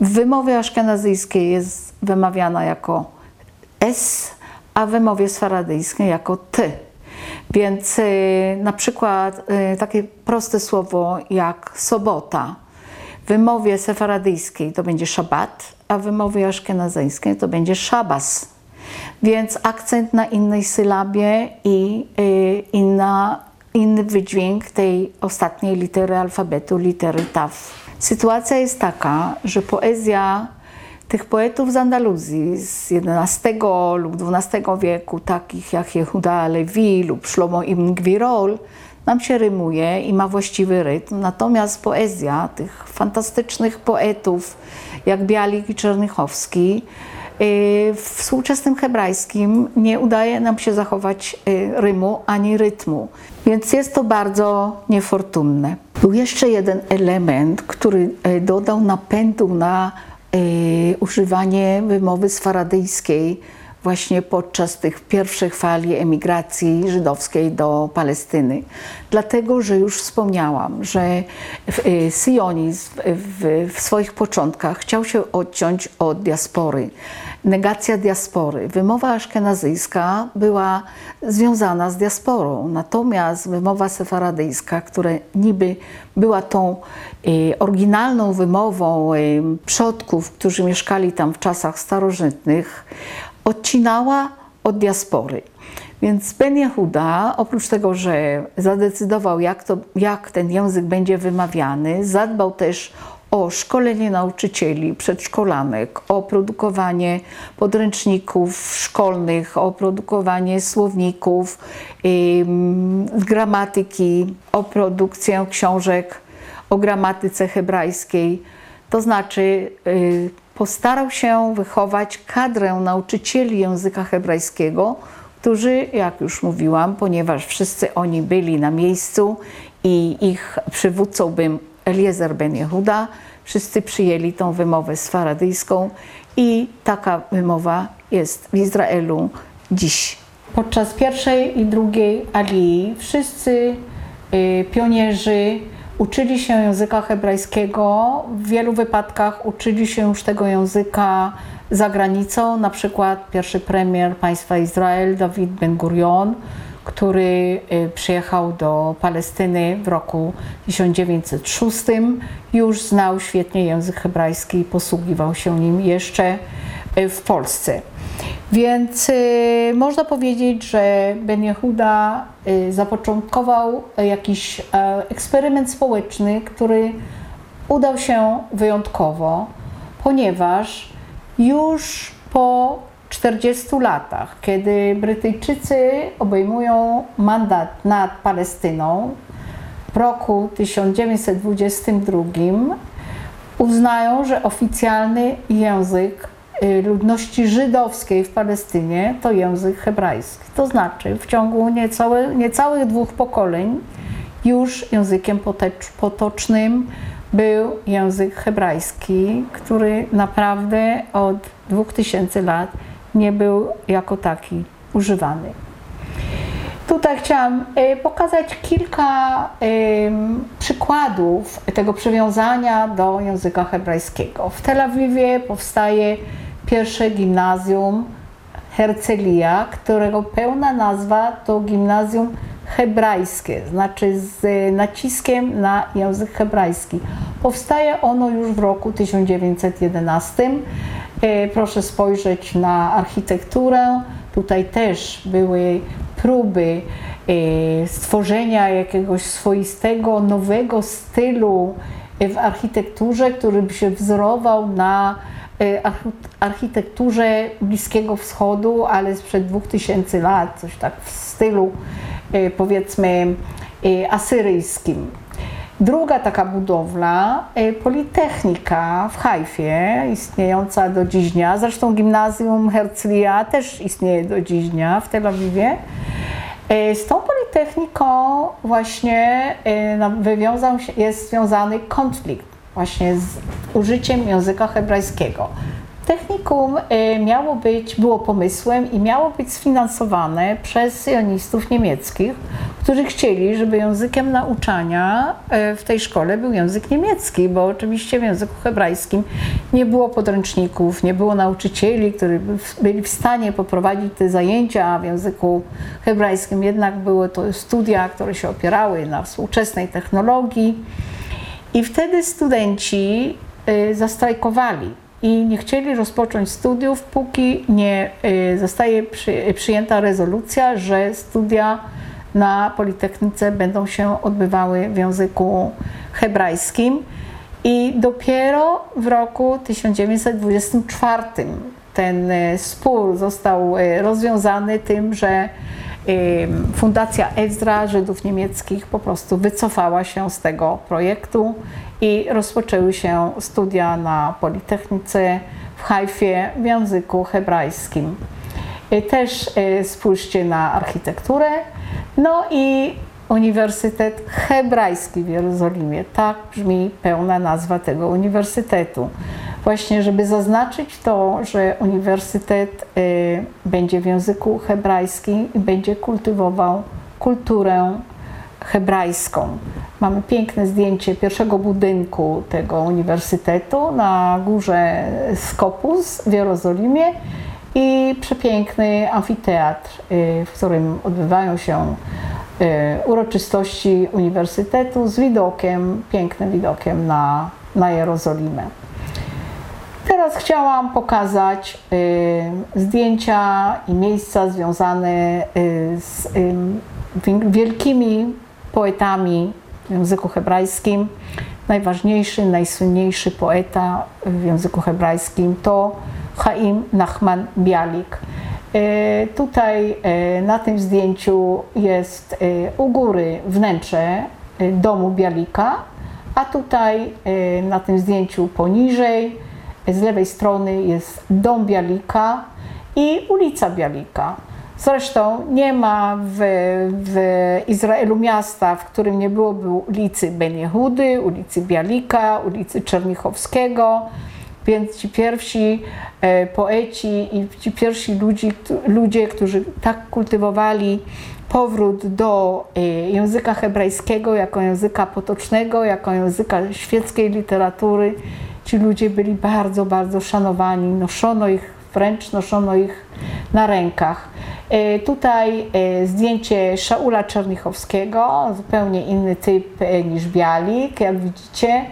[SPEAKER 1] w wymowie aszkenazyjskiej jest wymawiana jako S, a w wymowie sfaradyjskiej jako T. Więc y, na przykład y, takie proste słowo jak sobota wymowie sefaradyjskiej to będzie szabat, a w wymowie aszkenazyjskiej to będzie szabas. Więc akcent na innej sylabie i y, inna, inny wydźwięk tej ostatniej litery alfabetu, litery taf. Sytuacja jest taka, że poezja tych poetów z Andaluzji z XI lub XII wieku, takich jak Jehuda Lewi lub Shlomo ibn Gwirol, nam się rymuje i ma właściwy rytm. Natomiast poezja tych fantastycznych poetów jak Bialik i Czernychowski y, w współczesnym hebrajskim nie udaje nam się zachować y, rymu ani rytmu, więc jest to bardzo niefortunne. Był jeszcze jeden element, który y, dodał napędu na używanie wymowy sfaradyjskiej właśnie podczas tych pierwszych fali emigracji żydowskiej do Palestyny. Dlatego, że już wspomniałam, że y, syjonizm w, w swoich początkach chciał się odciąć od diaspory. Negacja diaspory. Wymowa aszkenazyjska była związana z diasporą, natomiast wymowa sefaradyjska, która niby była tą y, oryginalną wymową y, przodków, którzy mieszkali tam w czasach starożytnych, odcinała od diaspory. Więc Ben Yehuda, oprócz tego, że zadecydował, jak, to, jak ten język będzie wymawiany, zadbał też o szkolenie nauczycieli, przedszkolanek, o produkowanie podręczników szkolnych, o produkowanie słowników, gramatyki, o produkcję książek o gramatyce hebrajskiej. To znaczy, yy, postarał się wychować kadrę nauczycieli języka hebrajskiego, którzy, jak już mówiłam, ponieważ wszyscy oni byli na miejscu i ich przywódcą był Eliezer ben Jehuda, wszyscy przyjęli tą wymowę sfaradyjską i taka wymowa jest w Izraelu dziś. Podczas pierwszej i drugiej alii wszyscy y, pionierzy uczyli się języka hebrajskiego. W wielu wypadkach uczyli się już tego języka za granicą, na przykład pierwszy premier państwa Izrael, Dawid Ben-Gurion, który y, przyjechał do Palestyny w roku 1906, już znał świetnie język hebrajski i posługiwał się nim jeszcze y, w Polsce. Więc y, można powiedzieć, że Ben Yehuda y, zapoczątkował jakiś y, eksperyment społeczny, który udał się wyjątkowo, ponieważ już po 40 latach, kiedy Brytyjczycy obejmują mandat nad Palestyną w roku 1922, uznają, że oficjalny język ludności żydowskiej w Palestynie to język hebrajski. To znaczy, w ciągu niecałe, niecałych dwóch pokoleń już językiem potocznym był język hebrajski, który naprawdę od 2000 lat nie był jako taki używany. Tutaj chciałam y, pokazać kilka przykładów tego przywiązania do języka hebrajskiego. W Tel Awiwie powstaje pierwsze gimnazjum Hercelia, którego pełna nazwa to gimnazjum hebrajskie, znaczy z naciskiem na język hebrajski. Powstaje ono już w roku 1911 E, proszę spojrzeć na architekturę. Tutaj też były próby e, stworzenia jakiegoś swoistego, nowego stylu e, w architekturze, który by się wzorował na architekturze Bliskiego Wschodu, ale sprzed 2000 lat, coś tak w stylu powiedzmy asyryjskim. Druga taka budowla, Politechnika w Hajfie, istniejąca do dziś dnia, zresztą gimnazjum Herzliya też istnieje do dziś dnia w Tel Awiwie. Z tą Politechniką właśnie wywiązał się, jest związany konflikt właśnie z użyciem języka hebrajskiego. Technikum y, miało być, było pomysłem i miało być sfinansowane przez sionistów niemieckich, którzy chcieli, żeby językiem nauczania y, w tej szkole był język niemiecki, bo oczywiście w języku hebrajskim nie było podręczników, nie było nauczycieli, którzy byli w stanie poprowadzić te zajęcia w języku hebrajskim. Jednak były to studia, które się opierały na współczesnej technologii. I wtedy studenci y, zastrajkowali i nie chcieli rozpocząć studiów, póki nie y, zostaje przyjęta rezolucja, że studia na Politechnice będą się odbywały w języku hebrajskim. I dopiero w roku 1924 ten y, spór został rozwiązany tym, że Fundacja Ezra Żydów Niemieckich po prostu wycofała się z tego projektu i rozpoczęły się studia na Politechnice w Hajfie w języku hebrajskim. Też e, spójrzcie na architekturę. No i Uniwersytet Hebrajski w Jerozolimie. Tak brzmi pełna nazwa tego uniwersytetu. Właśnie, żeby zaznaczyć to, że uniwersytet y, będzie w języku hebrajskim i będzie kultywował kulturę hebrajską. Mamy piękne zdjęcie pierwszego budynku tego uniwersytetu na górze Skopus w Jerozolimie i przepiękny amfiteatr, y, w którym odbywają się uroczystości uniwersytetu z widokiem, pięknym widokiem na, na Jerozolimę. Teraz chciałam pokazać y, zdjęcia i miejsca związane y, z y, wielkimi poetami w języku hebrajskim. Najważniejszy, najsłynniejszy poeta w języku hebrajskim to Chaim Nachman Bialik. Y, tutaj y, na tym zdjęciu jest y, u góry wnętrze domu Bialika, a tutaj na tym zdjęciu poniżej z lewej strony jest dom Bialika i ulica Bialika. Zresztą nie ma w, w Izraelu miasta, w którym nie byłoby ulicy Ben Jehudy, ulicy Bialika, ulicy Czernichowskiego. Więc ci pierwsi e, poeci i ci pierwsi ludzi, ludzie, którzy tak kultywowali powrót do e, języka hebrajskiego jako języka potocznego, jako języka świeckiej literatury, ci ludzie byli bardzo, bardzo szanowani. Noszono ich, wręcz noszono ich na rękach. E, tutaj zdjęcie Szaula Czernichowskiego, zupełnie inny typ niż Bialik, jak widzicie.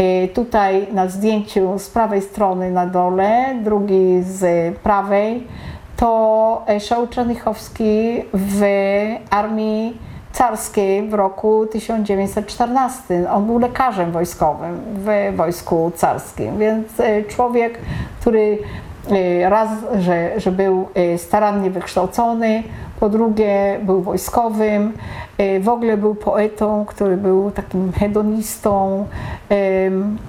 [SPEAKER 1] E, tutaj na zdjęciu z prawej strony na dole, drugi z prawej, to Szaul Czernichowski w armii carskiej w roku 1914. On był lekarzem wojskowym w wojsku carskim, więc e, człowiek, który e, raz, że, że był starannie wykształcony, po drugie był wojskowym, w ogóle był poetą, który był takim hedonistą.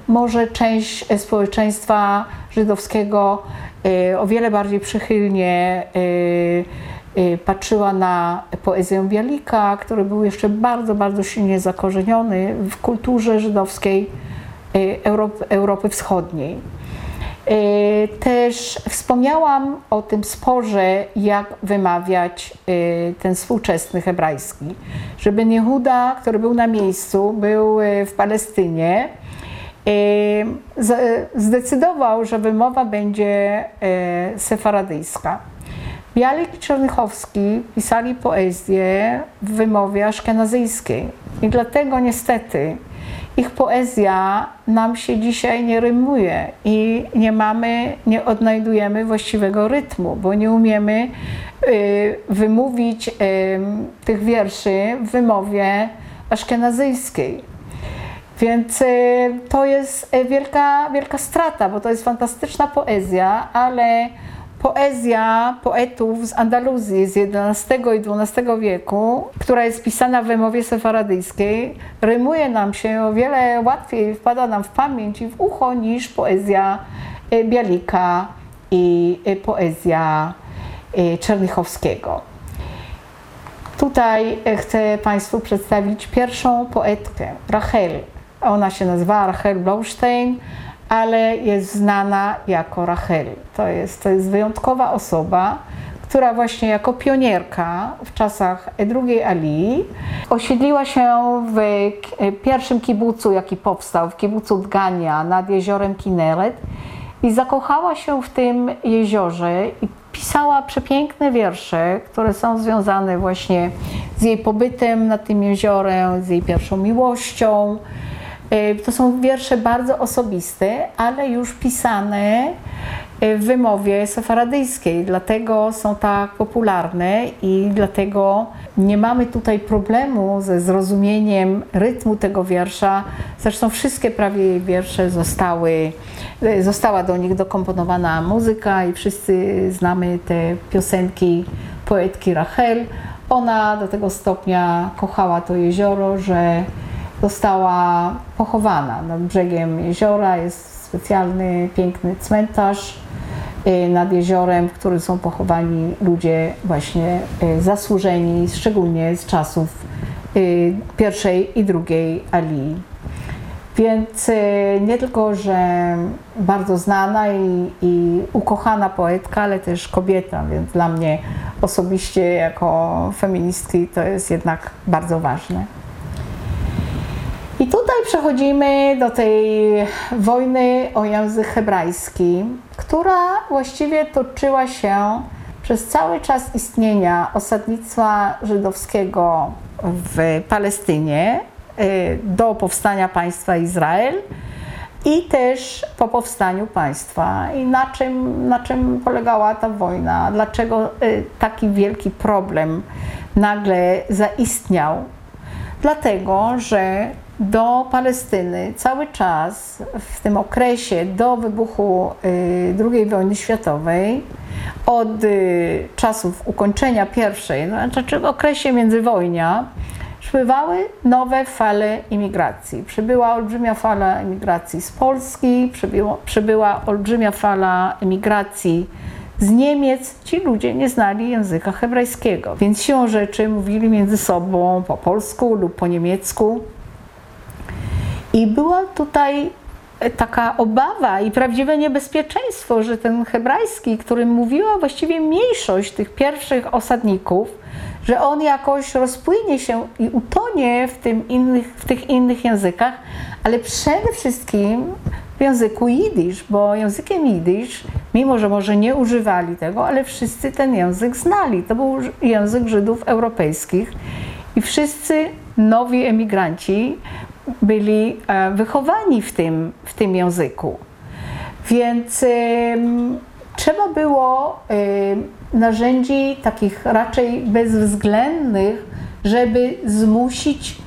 [SPEAKER 1] Może część społeczeństwa żydowskiego e, o wiele bardziej przychylnie e, patrzyła na poezję Bialika, który był jeszcze bardzo, bardzo silnie zakorzeniony w kulturze żydowskiej Europy Wschodniej. E, też wspomniałam o tym sporze, jak wymawiać e, ten współczesny hebrajski. Że Ben Jehuda, który był na miejscu, był e, w Palestynie, zdecydował, że wymowa będzie sefaradyjska. Bialik i Czernychowski pisali poezję w wymowie aszkenazyjskiej i dlatego niestety ich poezja nam się dzisiaj nie rymuje i nie mamy, nie odnajdujemy właściwego rytmu, bo nie umiemy y, wymówić y, tych wierszy w wymowie aszkenazyjskiej. Więc y, to jest wielka, wielka strata, bo to jest fantastyczna poezja, ale poezja poetów z Andaluzji z XI i XII wieku, która jest pisana w wymowie sefaradyjskiej, rymuje nam się o wiele łatwiej, wpada nam w pamięć i w ucho niż poezja e, Bialika i e, poezja e, Czernychowskiego. Tutaj chcę Państwu przedstawić pierwszą poetkę, Rachel. Ona się nazywa Rachel Blaustein, ale jest znana jako Rachel. To jest, to jest wyjątkowa osoba, która właśnie jako pionierka w czasach drugiej Ali osiedliła się w pierwszym kibucu, jaki powstał, w kibucu Dgania nad jeziorem Kineret i zakochała się w tym jeziorze i pisała przepiękne wiersze, które są związane właśnie z jej pobytem nad tym jeziorem, z jej pierwszą miłością. E, to są wiersze bardzo osobiste, ale już pisane e, w wymowie sefaradyjskiej, dlatego są tak popularne i dlatego nie mamy tutaj problemu ze zrozumieniem rytmu tego wiersza. Zresztą wszystkie prawie wiersze zostały, e, została do nich dokomponowana muzyka i wszyscy znamy te piosenki poetki Rachel. Ona do tego stopnia kochała to jezioro, że została pochowana nad brzegiem jeziora. Jest specjalny, piękny cmentarz y, nad jeziorem, w którym są pochowani ludzie właśnie y, zasłużeni, szczególnie z czasów y, pierwszej i drugiej Alii. Więc nie tylko, że bardzo znana i, i, ukochana poetka, ale też kobieta, więc dla mnie osobiście jako feministki to jest jednak bardzo ważne. I tutaj przechodzimy do tej wojny o język hebrajski, która właściwie toczyła się przez cały czas istnienia osadnictwa żydowskiego w Palestynie y, do powstania państwa Izrael i też po powstaniu państwa. I na czym, na czym polegała ta wojna? Dlaczego y, taki wielki problem nagle zaistniał? Dlatego, że do Palestyny cały czas w tym okresie do wybuchu y, II wojny światowej, od y, czasów ukończenia pierwszej, no, znaczy w okresie międzywojnia, przybywały nowe fale imigracji. Przybyła olbrzymia fala imigracji z Polski, przybyło, przybyła olbrzymia fala imigracji z Niemiec. Ci ludzie nie znali języka hebrajskiego, więc siłą rzeczy mówili między sobą po polsku lub po niemiecku. I była tutaj taka obawa i prawdziwe niebezpieczeństwo, że ten hebrajski, którym mówiła właściwie mniejszość tych pierwszych osadników, że on jakoś rozpłynie się i utonie w, tym innych, w tych innych językach, ale przede wszystkim w języku jidysz, bo językiem jidysz, mimo że może nie używali tego, ale wszyscy ten język znali. To był język Żydów europejskich i wszyscy nowi emigranci byli e, wychowani w tym, w tym języku. Więc trzeba było narzędzi takich raczej bezwzględnych, żeby zmusić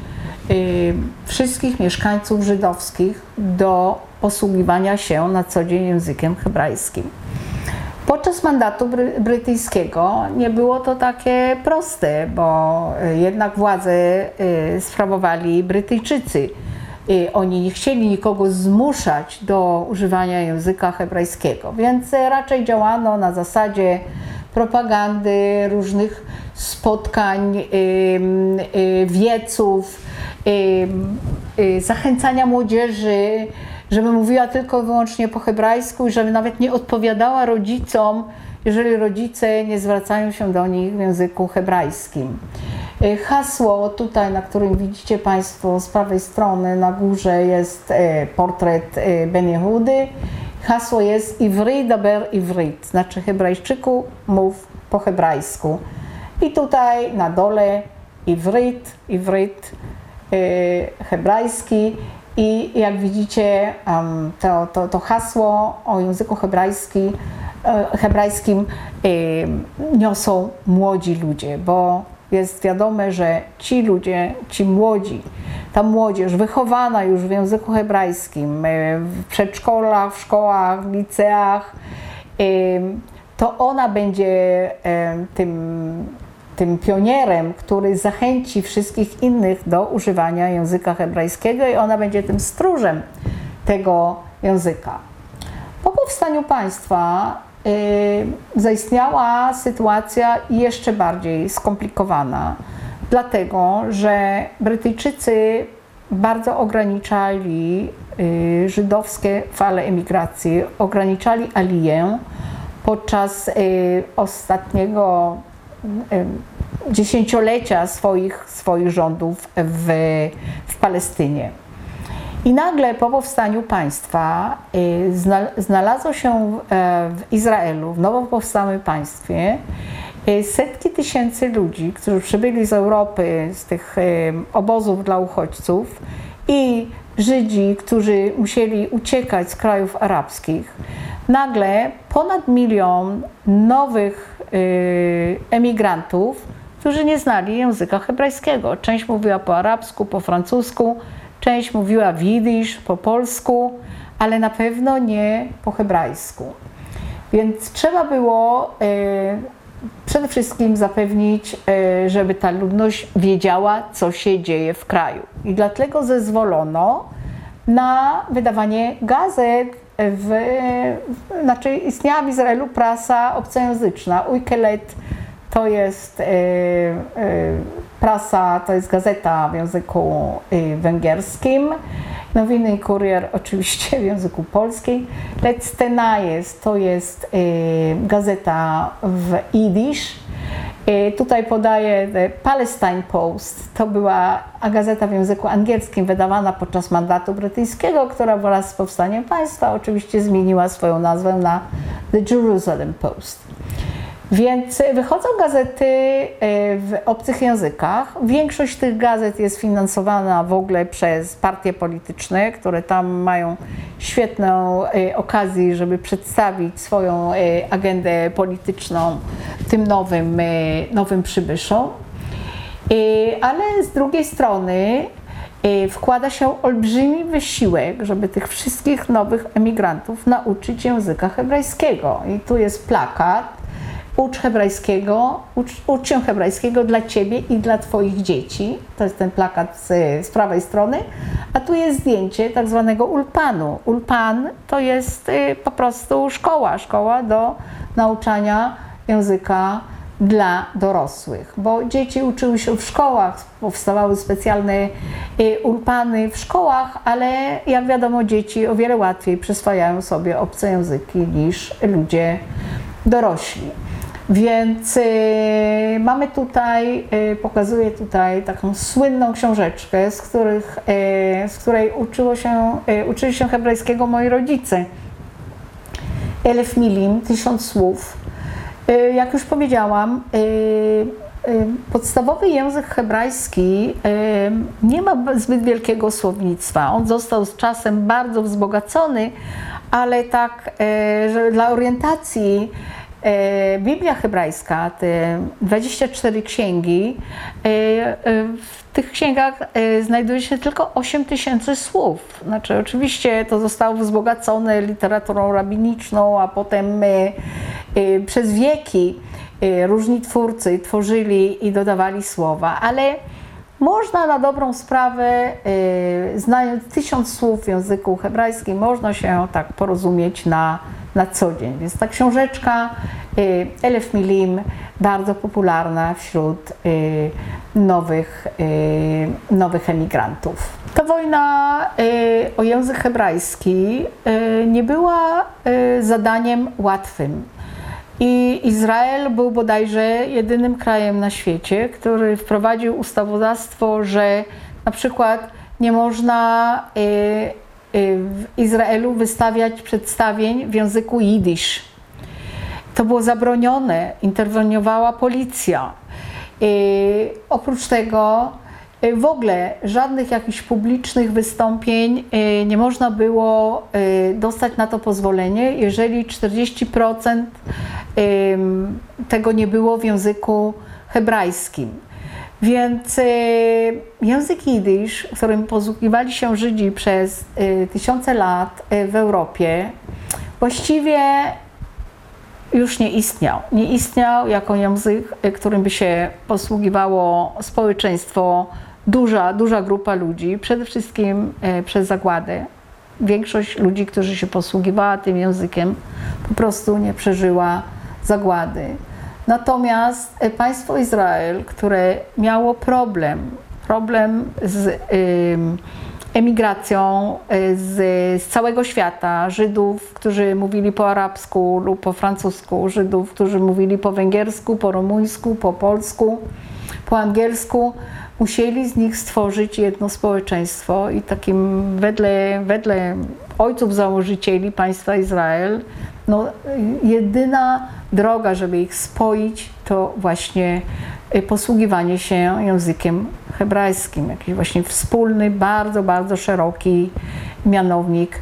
[SPEAKER 1] wszystkich mieszkańców żydowskich do posługiwania się na co dzień językiem hebrajskim. Podczas mandatu bry brytyjskiego nie było to takie proste, bo y, jednak władzę y, sprawowali Brytyjczycy. Oni nie chcieli nikogo zmuszać do używania języka hebrajskiego, więc raczej działano na zasadzie propagandy, różnych spotkań, wieców, zachęcania młodzieży żeby mówiła tylko i wyłącznie po hebrajsku i żeby nawet nie odpowiadała rodzicom, jeżeli rodzice nie zwracają się do nich w języku hebrajskim. Y, hasło tutaj, na którym widzicie Państwo z prawej strony na górze jest y, portret y, Ben Jehudy. Hasło jest Ivri daber Ivrit, znaczy hebrajczyku mów po hebrajsku. I tutaj na dole Ivrit, Ivrit hebrajski i jak widzicie, to, to, to hasło o języku hebrajski, e, hebrajskim niosą młodzi ludzie, bo jest wiadome, że ci ludzie, ci młodzi, ta młodzież wychowana już w języku hebrajskim, e, w przedszkolach, w szkołach, w liceach, to ona będzie tym tym pionierem, który zachęci wszystkich innych do używania języka hebrajskiego i ona będzie tym stróżem tego języka. Po powstaniu państwa yy, zaistniała sytuacja jeszcze bardziej skomplikowana, dlatego że Brytyjczycy bardzo ograniczali yy, żydowskie fale emigracji, ograniczali aliję podczas yy, ostatniego dziesięciolecia swoich, swoich rządów w, w Palestynie. I nagle po powstaniu państwa y, znalazło się e, w Izraelu, w nowo powstałym państwie, y, setki tysięcy ludzi, którzy przybyli z Europy, z tych obozów dla uchodźców i Żydzi, którzy musieli uciekać z krajów arabskich. Nagle ponad milion nowych Y, emigrantów, którzy nie znali języka hebrajskiego. Część mówiła po arabsku, po francusku, część mówiła w jidysz, po polsku, ale na pewno nie po hebrajsku. Więc trzeba było y, przede wszystkim zapewnić, y, żeby ta ludność wiedziała, co się dzieje w kraju. I dlatego zezwolono na wydawanie gazet, w, znaczy istniała w Izraelu prasa obcojęzyczna. Ujkelet to jest y, y, prasa, to jest gazeta w języku y, węgierskim. Nowiny i kurier oczywiście w języku polskim. Lectena jest, to jest gazeta w Idisz Y, tutaj podaję Palestine Post. To była gazeta w języku angielskim wydawana podczas mandatu brytyjskiego, która wraz z powstaniem państwa oczywiście zmieniła swoją nazwę na The Jerusalem Post. Więc wychodzą gazety y, w obcych językach. Większość tych gazet jest finansowana w ogóle przez partie polityczne, które tam mają świetną y, okazję, żeby przedstawić swoją agendę polityczną tym nowym, nowym przybyszom. Ale z drugiej strony wkłada się olbrzymi wysiłek, żeby tych wszystkich nowych emigrantów nauczyć języka hebrajskiego. I tu jest plakat. Ucz hebrajskiego, ucz, ucz się hebrajskiego dla ciebie i dla twoich dzieci. To jest ten plakat z, z prawej strony. A tu jest zdjęcie tak zwanego ulpanu. Ulpan to jest po prostu szkoła, szkoła do nauczania języka dla dorosłych, bo dzieci uczyły się w szkołach, powstawały specjalne y, ulpany w szkołach, ale jak wiadomo, dzieci o wiele łatwiej przyswajają sobie obce języki niż ludzie dorośli. Więc y, mamy tutaj, y, pokazuję tutaj taką słynną książeczkę, z, których, y, z której uczyło się, uczyli się hebrajskiego moi rodzice. Elef milim, tysiąc słów. Jak już powiedziałam, podstawowy język hebrajski nie ma zbyt wielkiego słownictwa. On został z czasem bardzo wzbogacony, ale tak, że dla orientacji Biblia hebrajska, te 24 księgi, y, y, w tych księgach znajduje się tylko 8 tysięcy słów. Znaczy, oczywiście to zostało wzbogacone literaturą rabiniczną, a potem przez wieki różni twórcy tworzyli i dodawali słowa, ale można na dobrą sprawę, y, znając tysiąc słów w języku hebrajskim, można się tak porozumieć na, na co dzień. Więc ta książeczka y, Elef Milim, bardzo popularna wśród y, nowych, nowych emigrantów. Ta wojna o język hebrajski nie była zadaniem łatwym. I Izrael był bodajże jedynym krajem na świecie, który wprowadził ustawodawstwo, że na przykład nie można y, y, w Izraelu wystawiać przedstawień w języku jidysz. To było zabronione, interweniowała policja. Y, oprócz tego w ogóle żadnych jakichś publicznych wystąpień y, nie można było y, dostać na to pozwolenie, jeżeli 40% ym, tego nie było w języku hebrajskim. Więc język jidysz, którym posługiwali się Żydzi przez tysiące lat w Europie, właściwie już nie istniał. Nie istniał jako język, którym by się posługiwało społeczeństwo, duża, duża grupa ludzi, przede wszystkim y, przez zagładę. Większość ludzi, którzy się posługiwała tym językiem, po prostu nie przeżyła zagłady. Natomiast y, państwo Izrael, które miało problem, problem z emigracją y, z, z całego świata, Żydów, którzy mówili po arabsku lub po francusku, Żydów, którzy mówili po węgiersku, po rumuńsku, po polsku, po angielsku, musieli z nich stworzyć jedno społeczeństwo i takim wedle, wedle ojców założycieli państwa Izrael, no, jedyna droga, żeby ich spoić, to właśnie y, posługiwanie się językiem hebrajskim, jakiś właśnie wspólny, bardzo, bardzo szeroki mianownik.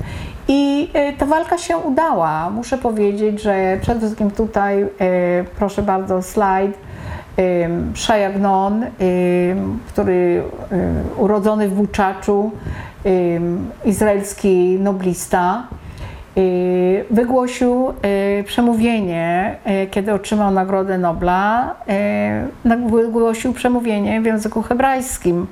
[SPEAKER 1] I y, ta walka się udała. Muszę powiedzieć, że przede wszystkim tutaj, y, proszę bardzo, slajd, Szajagnon, który urodzony w Buczaczu, izraelski noblista, y, wygłosił y, przemówienie, y, kiedy otrzymał Nagrodę Nobla, y, wygłosił przemówienie w języku hebrajskim.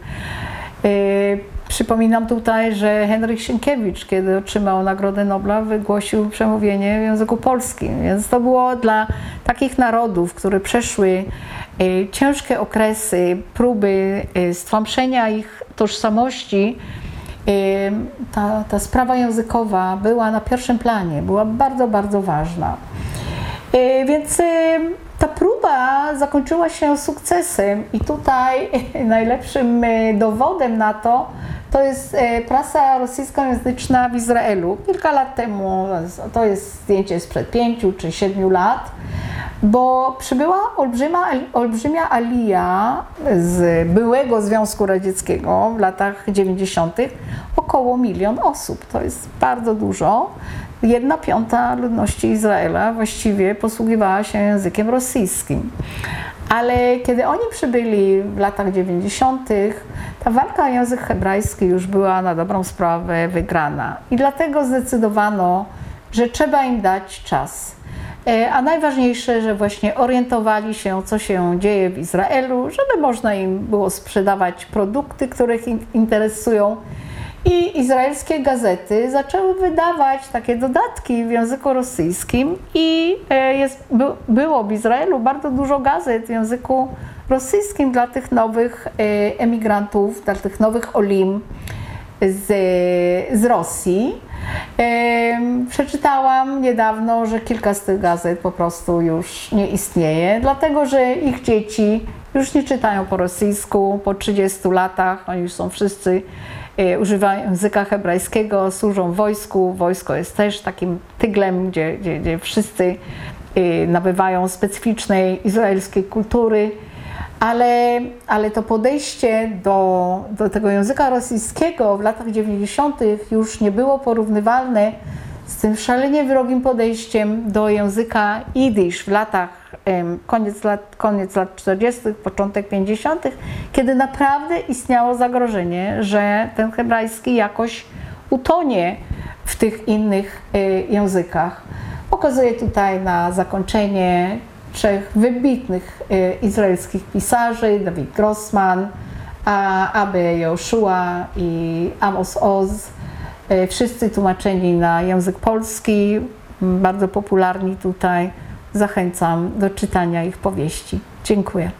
[SPEAKER 1] Y, Przypominam tutaj, że Henryk Sienkiewicz, kiedy otrzymał Nagrodę Nobla, wygłosił przemówienie w języku polskim. Więc to było dla takich narodów, które przeszły y, ciężkie okresy, próby y, stłamszenia ich tożsamości, y, ta, ta sprawa językowa była na pierwszym planie, była bardzo, bardzo ważna. Więc ta próba zakończyła się sukcesem i tutaj najlepszym dowodem na to to jest y, prasa rosyjskojęzyczna w Izraelu. Kilka lat temu, to jest zdjęcie sprzed pięciu czy siedmiu lat, bo przybyła olbrzyma, olbrzymia alia z byłego Związku Radzieckiego w latach 90. około milion osób. To jest bardzo dużo. Jedna piąta ludności Izraela właściwie posługiwała się językiem rosyjskim. Ale kiedy oni przybyli w latach 90., ta walka o język hebrajski już była na dobrą sprawę wygrana. I dlatego zdecydowano, że trzeba im dać czas. E, A najważniejsze, że właśnie orientowali się, co się dzieje w Izraelu, żeby można im było sprzedawać produkty, które ich in- interesują I izraelskie gazety zaczęły wydawać takie dodatki w języku rosyjskim i e, jest, by, było w Izraelu bardzo dużo gazet w języku rosyjskim dla tych nowych e, emigrantów, dla tych nowych olim z, z Rosji. E, Przeczytałam niedawno, że kilka z tych gazet po prostu już nie istnieje, dlatego że ich dzieci już nie czytają po rosyjsku po 30 latach, oni już są wszyscy używają języka hebrajskiego, służą wojsku. Wojsko jest też takim tyglem, gdzie, gdzie, gdzie wszyscy e, nabywają specyficznej izraelskiej kultury. Ale, ale to podejście do, do tego języka rosyjskiego w latach 90. już nie było porównywalne z tym szalenie wrogim podejściem do języka jidysz w latach, koniec lat, koniec lat 40., początek 50., kiedy naprawdę istniało zagrożenie, że ten hebrajski jakoś utonie w tych innych e, językach. Pokazuję tutaj na zakończenie trzech wybitnych e, izraelskich pisarzy, Dawid Grossman, Abe Joshua i Amos Oz. E, Wszyscy tłumaczeni na język polski, bardzo popularni tutaj. Zachęcam do czytania ich powieści. Dziękuję.